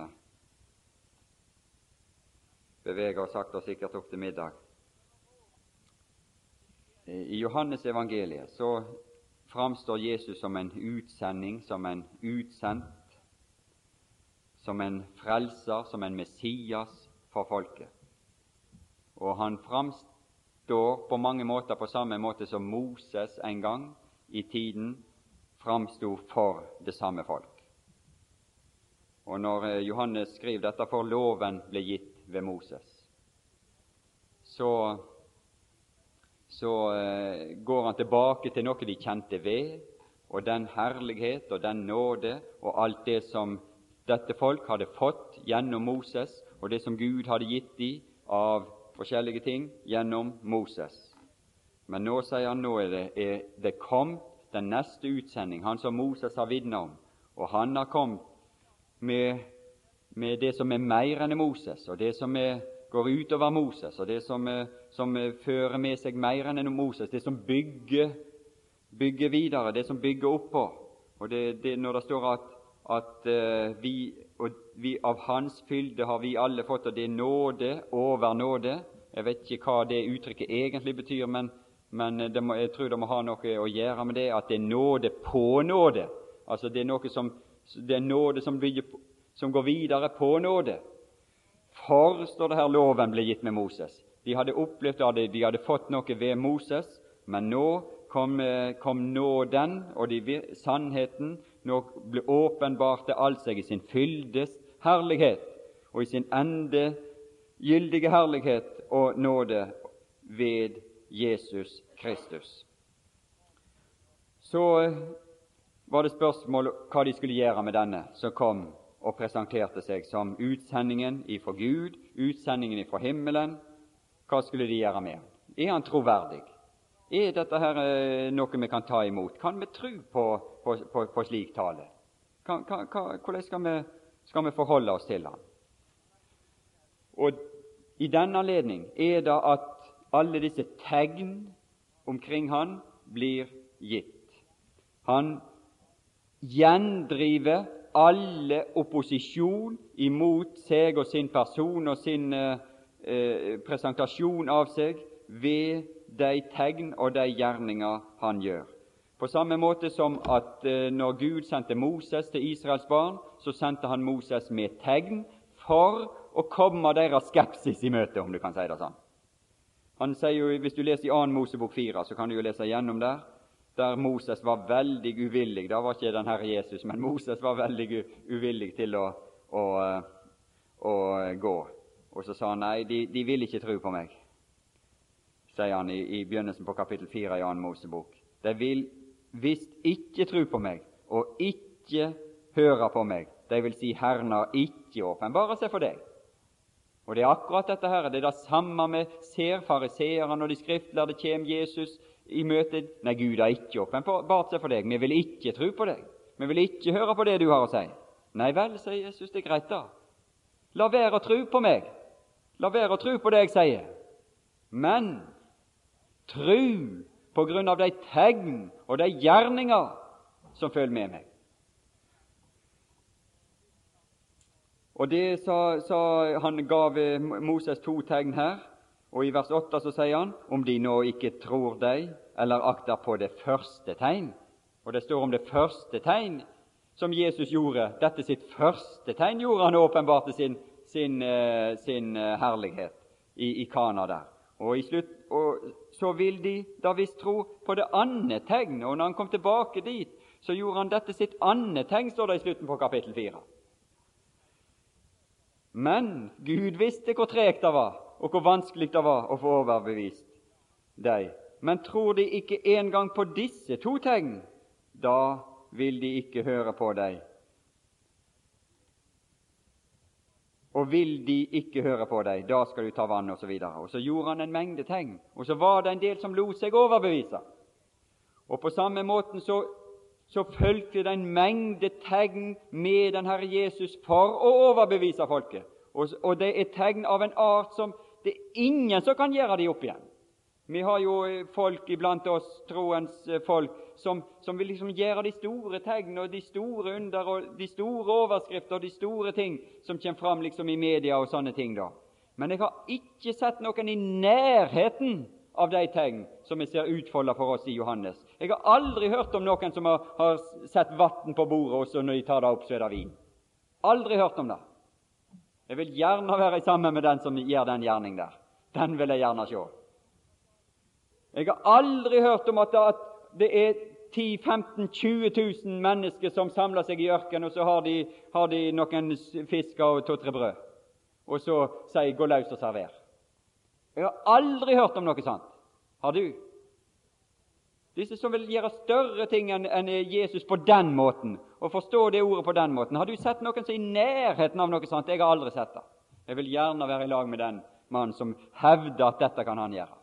beveger oss sakte og sikkert opp til middag. I Johannes evangeliet så framstår Jesus som en utsending, som en utsendt som en frelser, som en Messias for folket. Og han framstår på mange måter på samme måte som Moses en gang i tiden framsto for det samme folk. Og Når eh, Johannes skriver dette, for loven ble gitt ved Moses, så, så eh, går han tilbake til noe de kjente ved, og den herlighet og den nåde og alt det som dette folk hadde fått gjennom Moses, og det som Gud hadde gitt dem av forskjellige ting gjennom Moses. Men nå sier han nå er det, er det kommet den neste utsending, han som Moses har vitnet om. Og han har kommet med, med, det som er mer enn Moses, og det som er, går utover Moses, og det som, er, som fører med seg mer enn Moses, det som bygger, bygger videre, det som bygger oppå. Og det, det, Når det står at at uh, vi og vi, av Hans fylde har vi alle fått, og det er nåde over nåde. Jeg vet ikke hva det uttrykket egentlig betyr, men, men må, jeg tror det må ha noe å gjøre med det at det er nåde på nåde. Altså det er noe som, det er nåde som, bygger, som går videre på nåde. For, står det her, loven ble gitt med Moses. De hadde opplevd at de hadde fått noe ved Moses, men nå kom, kom nåden og de, sannheten. Nå ble åpenbarte alt seg i sin fyldes herlighet og i sin endegyldige herlighet og nåde ved Jesus Kristus. Så var det spørsmål hva de skulle gjøre med denne som kom og presenterte seg som utsendingen ifra Gud, utsendingen ifra himmelen. Hva skulle de gjøre med ham? Er han troverdig? Er dette her eh, noe vi kan ta imot? Kan vi tro på, på, på, på slik tale? Hvordan skal vi, skal vi, forholde oss til ham? Og I denne anledning er det at alle disse tegn omkring han blir gitt. Han gjendriver alle opposisjon imot seg og sin person og sin eh, eh presentasjon av seg ved de tegn og de gjerninger han gjør. På samme måte som at eh, når Gud sendte Moses til Israels barn, så sendte han Moses med tegn for å komme deres skepsis i møte, om du kan si det sånn. Han sier jo, Hvis du leser i 2. Mosebok 4, så kan du jo lese gjennom der, der Moses var veldig uvillig. Da var ikke den Herre Jesus, men Moses var veldig uvillig til å, å, å gå. Og så sa han nei, de, de vil ikke tro på meg sier han i, i begynnelsen på kapittel 4 i 2. Mosebok. De vil visst ikke tro på meg og ikke høre på meg. det vil si Herren har ikke åpenbart seg for deg. Og Det er akkurat dette her, det er det samme vi ser fariseerne og de skriftlærde kommer Jesus i møte. Nei, Gud har ikke åpenbart seg for deg. Vi vil ikke tro på deg. Vi vil ikke høre på det du har å si. Nei vel, sier Jesus, det er greit, da. La være å tro på meg. La være å tro på det jeg sier. Men tru på grunn av de tegn og de gjerninger som følger med meg. Og det sa, sa Han gav Moses to tegn her, og i vers 8 så sier han om de nå ikke tror deg eller akter på det første tegn. Og det står om det første tegn som Jesus gjorde. Dette sitt første tegn gjorde han åpenbart sin, sin, eh, sin eh, herlighet i, i Kana der. Og, i slutt, og, så vil de da visst tro på det andre tegnet. Og når han kom tilbake dit, så gjorde han dette sitt andre tegn, står det i slutten på kapittel 4. Men Gud visste hvor tregt det var, og hvor vanskelig det var å få overbevist dem. Men tror de ikke engang på disse to tegn, da vil de ikke høre på deg Og vil de ikke høre på deg, da skal du ta vann, osv. Og, så og så gjorde han en mengde tegn, og så var det en del som lot seg overbevise. Og på samme måten så, så fulgte det en mengde tegn med den Herre Jesus for å overbevise folket. Og, og det er tegn av en art som det er ingen som kan gjøre de opp igjen. Vi har jo folk iblant oss, troens folk, som, som, vil liksom gjøre de store tegn og de store under og de store overskrifter og de store ting som kommer fram liksom i media og sånne ting. da. Men jeg har ikke sett noen i nærheten av de tegn som vi ser utfolda for oss i Johannes. Jeg har aldri hørt om noen som har, har sett vann på bordet, og så når de tar det opp, så er det vin. Aldri hørt om det. Jeg vil gjerne være sammen med den som gjør den gjerning der. Den vil jeg gjerne se. Jeg har aldri hørt om at det er 10 15 20 000 mennesker som samler seg i ørkenen, og så har de, har de noen fisker og to-tre brød. Og så sier 'gå løs og server'. Jeg har aldri hørt om noe sånt. Har du? Disse som vil gjøre større ting enn Jesus på den måten, og forstå det ordet på den måten. Har du sett noen som er i nærheten av noe sånt? Jeg har aldri sett det. Jeg vil gjerne være i lag med den mannen som hevder at dette kan han gjøre.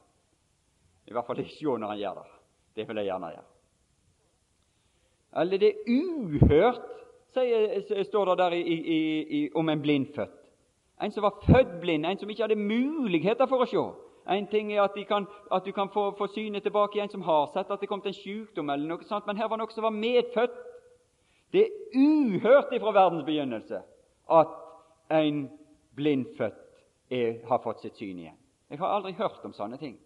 I hvert fall ikke når han gjør det. Det vil jeg gjerne gjøre. Eller det er uhørt, sier, står det der i, i, i, om en blindfødt. En som var født blind, en som ikke hadde muligheter for å se. En ting er at, kan, at du kan få, få synet tilbake i en som har sett at det kom til en sykdom, eller noe sånt, men her var noe som var medfødt. Det er uhørt ifra verdens begynnelse at en blindfødt er, har fått sitt syn igjen. Jeg har aldri hørt om sånne ting.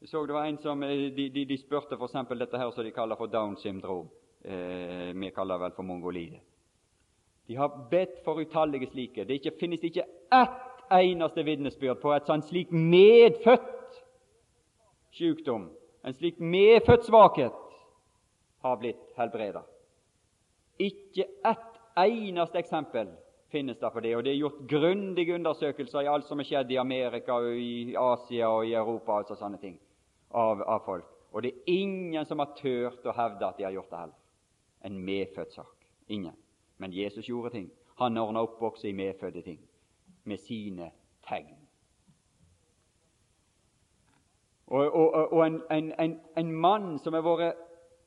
Jeg så det var en som, eh, De, de, de spurte f.eks. dette her som de kaller for Down syndrom. Eh, vi kaller det vel for mongolide. De har bedt for utallige slike. Det ikke, finnes ikke ett eneste vitnesbyrd på et sånn slik medfødt sykdom, en slik medfødt svakhet, har blitt helbredet. Ikke ett eneste eksempel finnes det på det, og det er gjort grundige undersøkelser i alt som er skjedd i Amerika, og i Asia og i Europa, altså sånne ting, av, av folk. Og det er ingen som har turt å hevde at de har gjort det heller. En medfødt sak. Ingen. Men Jesus gjorde ting. Han ordna opp også i medfødte ting med sine tegn. Og, og, og en, en, en, en, mann som har vært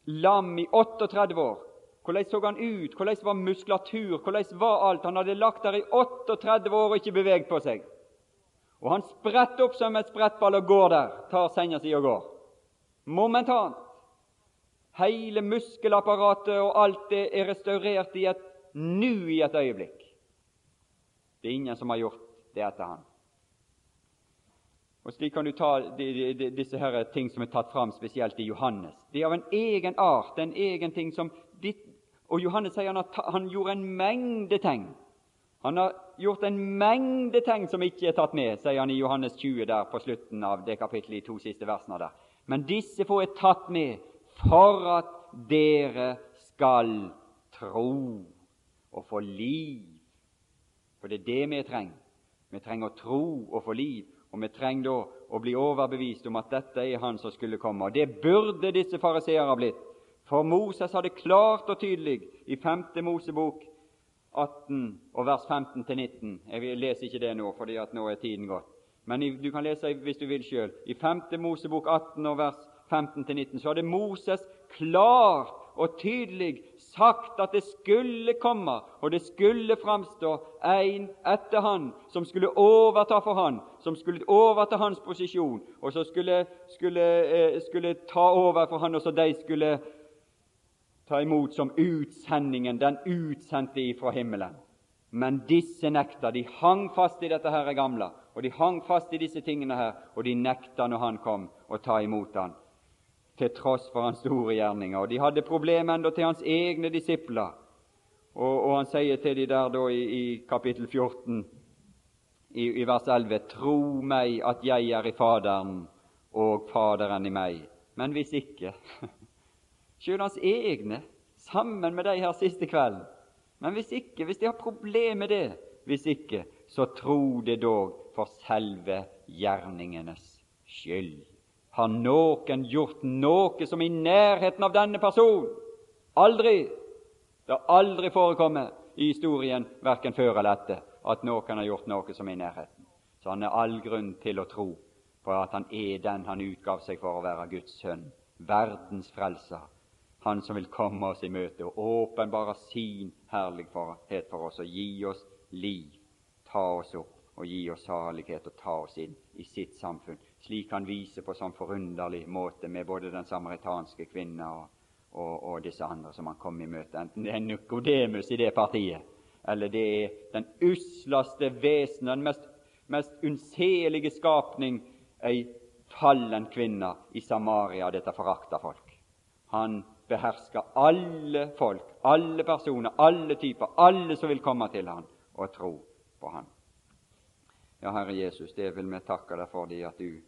lam i 38 år Hvordan så han ut? Hvordan var muskulatur? Hvordan var alt? Han hadde lagt der i 38 år og ikke beveget på seg. Og han spretter opp som et sprettball og går der, tar senga si og går. Momentant. Hele muskelapparatet og alt det er restaurert i et nu, i et øyeblikk. Det er ingen som har gjort det etter han. Og Slik kan du ta de, de, disse her ting som er tatt fram spesielt i Johannes. De er av en egen art, en egen ting som ditt, Og Johannes sier han at han gjorde en mengde ting. Han har gjort en mengde ting som ikke er tatt med, sier han i Johannes 20 der på slutten av det kapittelet i to siste versene der. Men disse få er tatt med for at dere skal tro og få liv. For det er det vi trenger. Vi trenger å tro og få liv. Og vi trenger da å bli overbevist om at dette er Han som skulle komme. Og det burde disse fariseere blitt. For Moses hadde klart og tydelig i 5. Mosebok 18 og vers 15-19 Jeg leser ikke det nå, fordi at nå er tiden gått. Men du kan lese hvis du vil sjøl. I 5. Mosebok 18 og vers 15-19 så hadde Moses klart og tydelig sagt at det skulle komme, og det skulle framstå en etter han som skulle overta for han, som skulle overta hans posisjon, og som skulle, skulle, eh, skulle ta over for han, og så de skulle ta imot som utsendingen, den utsendte ifra himmelen. Men disse nekta. De hang fast i dette her gamle, og de hang fast i disse tingene her, og de nekta når han kom, å ta imot han til tross for hans store gjerninger. Og De hadde problemer enda til hans egne disipler. Og, og han sier til de der da i, i kapittel 14, i, i, vers 11.: Tro meg at jeg er i Faderen, og Faderen i meg. Men hvis ikke *laughs* Selv hans egne, sammen med de her siste kvelden. Men hvis ikke, hvis de har problemer med det, hvis ikke, så tro det dog for selve gjerningenes skyld. Har noen gjort noe som i nærheten av denne person? Aldri! Det har aldri forekommet i historien, verken før eller etter, at noen har gjort noe som i nærheten. Så han er all grunn til å tro på at han er den han utgav seg for å være Guds sønn, verdens frelser, han som vil komme oss i møte og åpenbare sin herlighet for oss og gi oss liv, ta oss opp og gi oss salighet og ta oss inn i sitt samfunn, slik han viser på sånn forunderlig måte med både den samaritanske kvinna og, og, og, disse andre som han kom i møte. Enten det er Nikodemus i det partiet, eller det er den usleste vesen, den mest, mest unnselige skapning, ei fallen kvinne i Samaria, dette forakta folk. Han behersker alle folk, alle personer, alle typer, alle som vil komme til han og tro på han. Ja, Herre Jesus, det vil vi takke deg for, det at du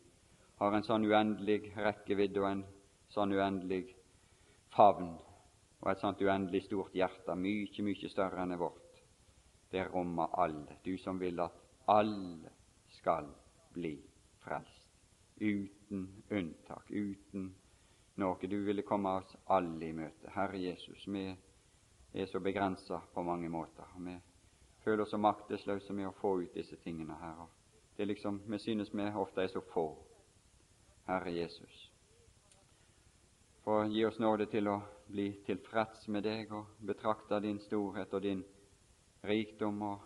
har en sånn uendelig rekkevidde og en sånn uendelig favn og et sånt uendelig stort hjerte, mye, mye større enn vårt. Det rommer alle, du som vil at alle skal bli frelst, uten unntak, uten noe. Du ville komme oss alle i møte. Herre Jesus, vi er så begrensa på mange måter. Vi føler oss så maktesløse med å få ut disse tingene her. Det er liksom, Vi synes vi ofte er så få. Herre Jesus. For gi oss nåde til å bli tilfreds med deg og betrakte din storhet og din rikdom, og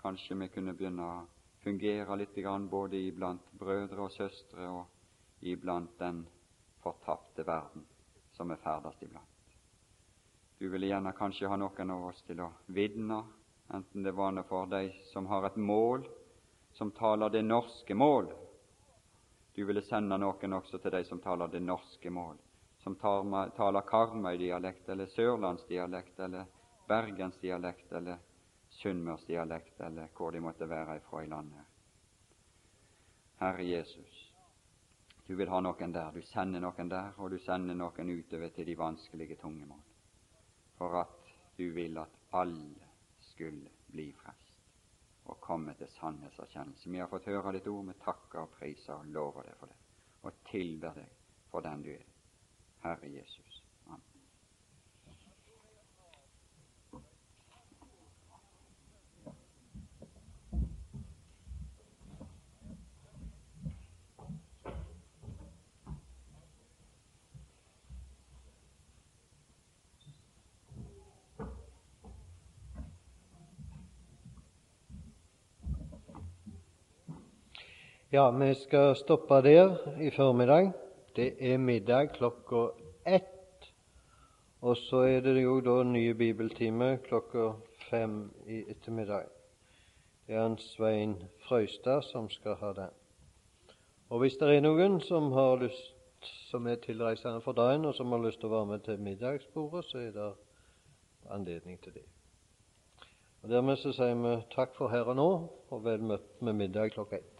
kanskje vi kunne begynne å fungere litt grann både iblant brødre og søstre og iblant den fortapte verden som er ferdes iblant. Du ville gjerne kanskje ha noen av oss til å vitne enten det var noe for deg som har et mål som taler det norske mål. Du ville sende noen også til deg som taler det norske mål, som taler Karmøy-dialekt eller sørlandsdialekt eller bergensdialekt eller sunnmørsdialekt eller hvor de måtte være ifra i landet. Herre Jesus, du vil ha noen der. Du sender noen der, og du sender noen utover til de vanskelige tungemål, for at du vil at alle skulle bli frelst og komme til sannhetserkjennelse. Vi har fått høre ditt ord, vi takker og priser og lover deg for det, og tilber deg for den du er, Herre Jesus. Ja, vi skal stoppe der i formiddag. Det er middag klokka ett. Og så er det jo da nye bibeltime klokka fem i ettermiddag. Det er en Svein Frøystad som skal ha den. Og hvis det er noen som, har lyst, som er tilreisende for dagen, og som har lyst til å være med til middagsbordet, så er det anledning til det. Og Dermed så sier vi takk for her og nå, og vel møtt med middag klokka ett.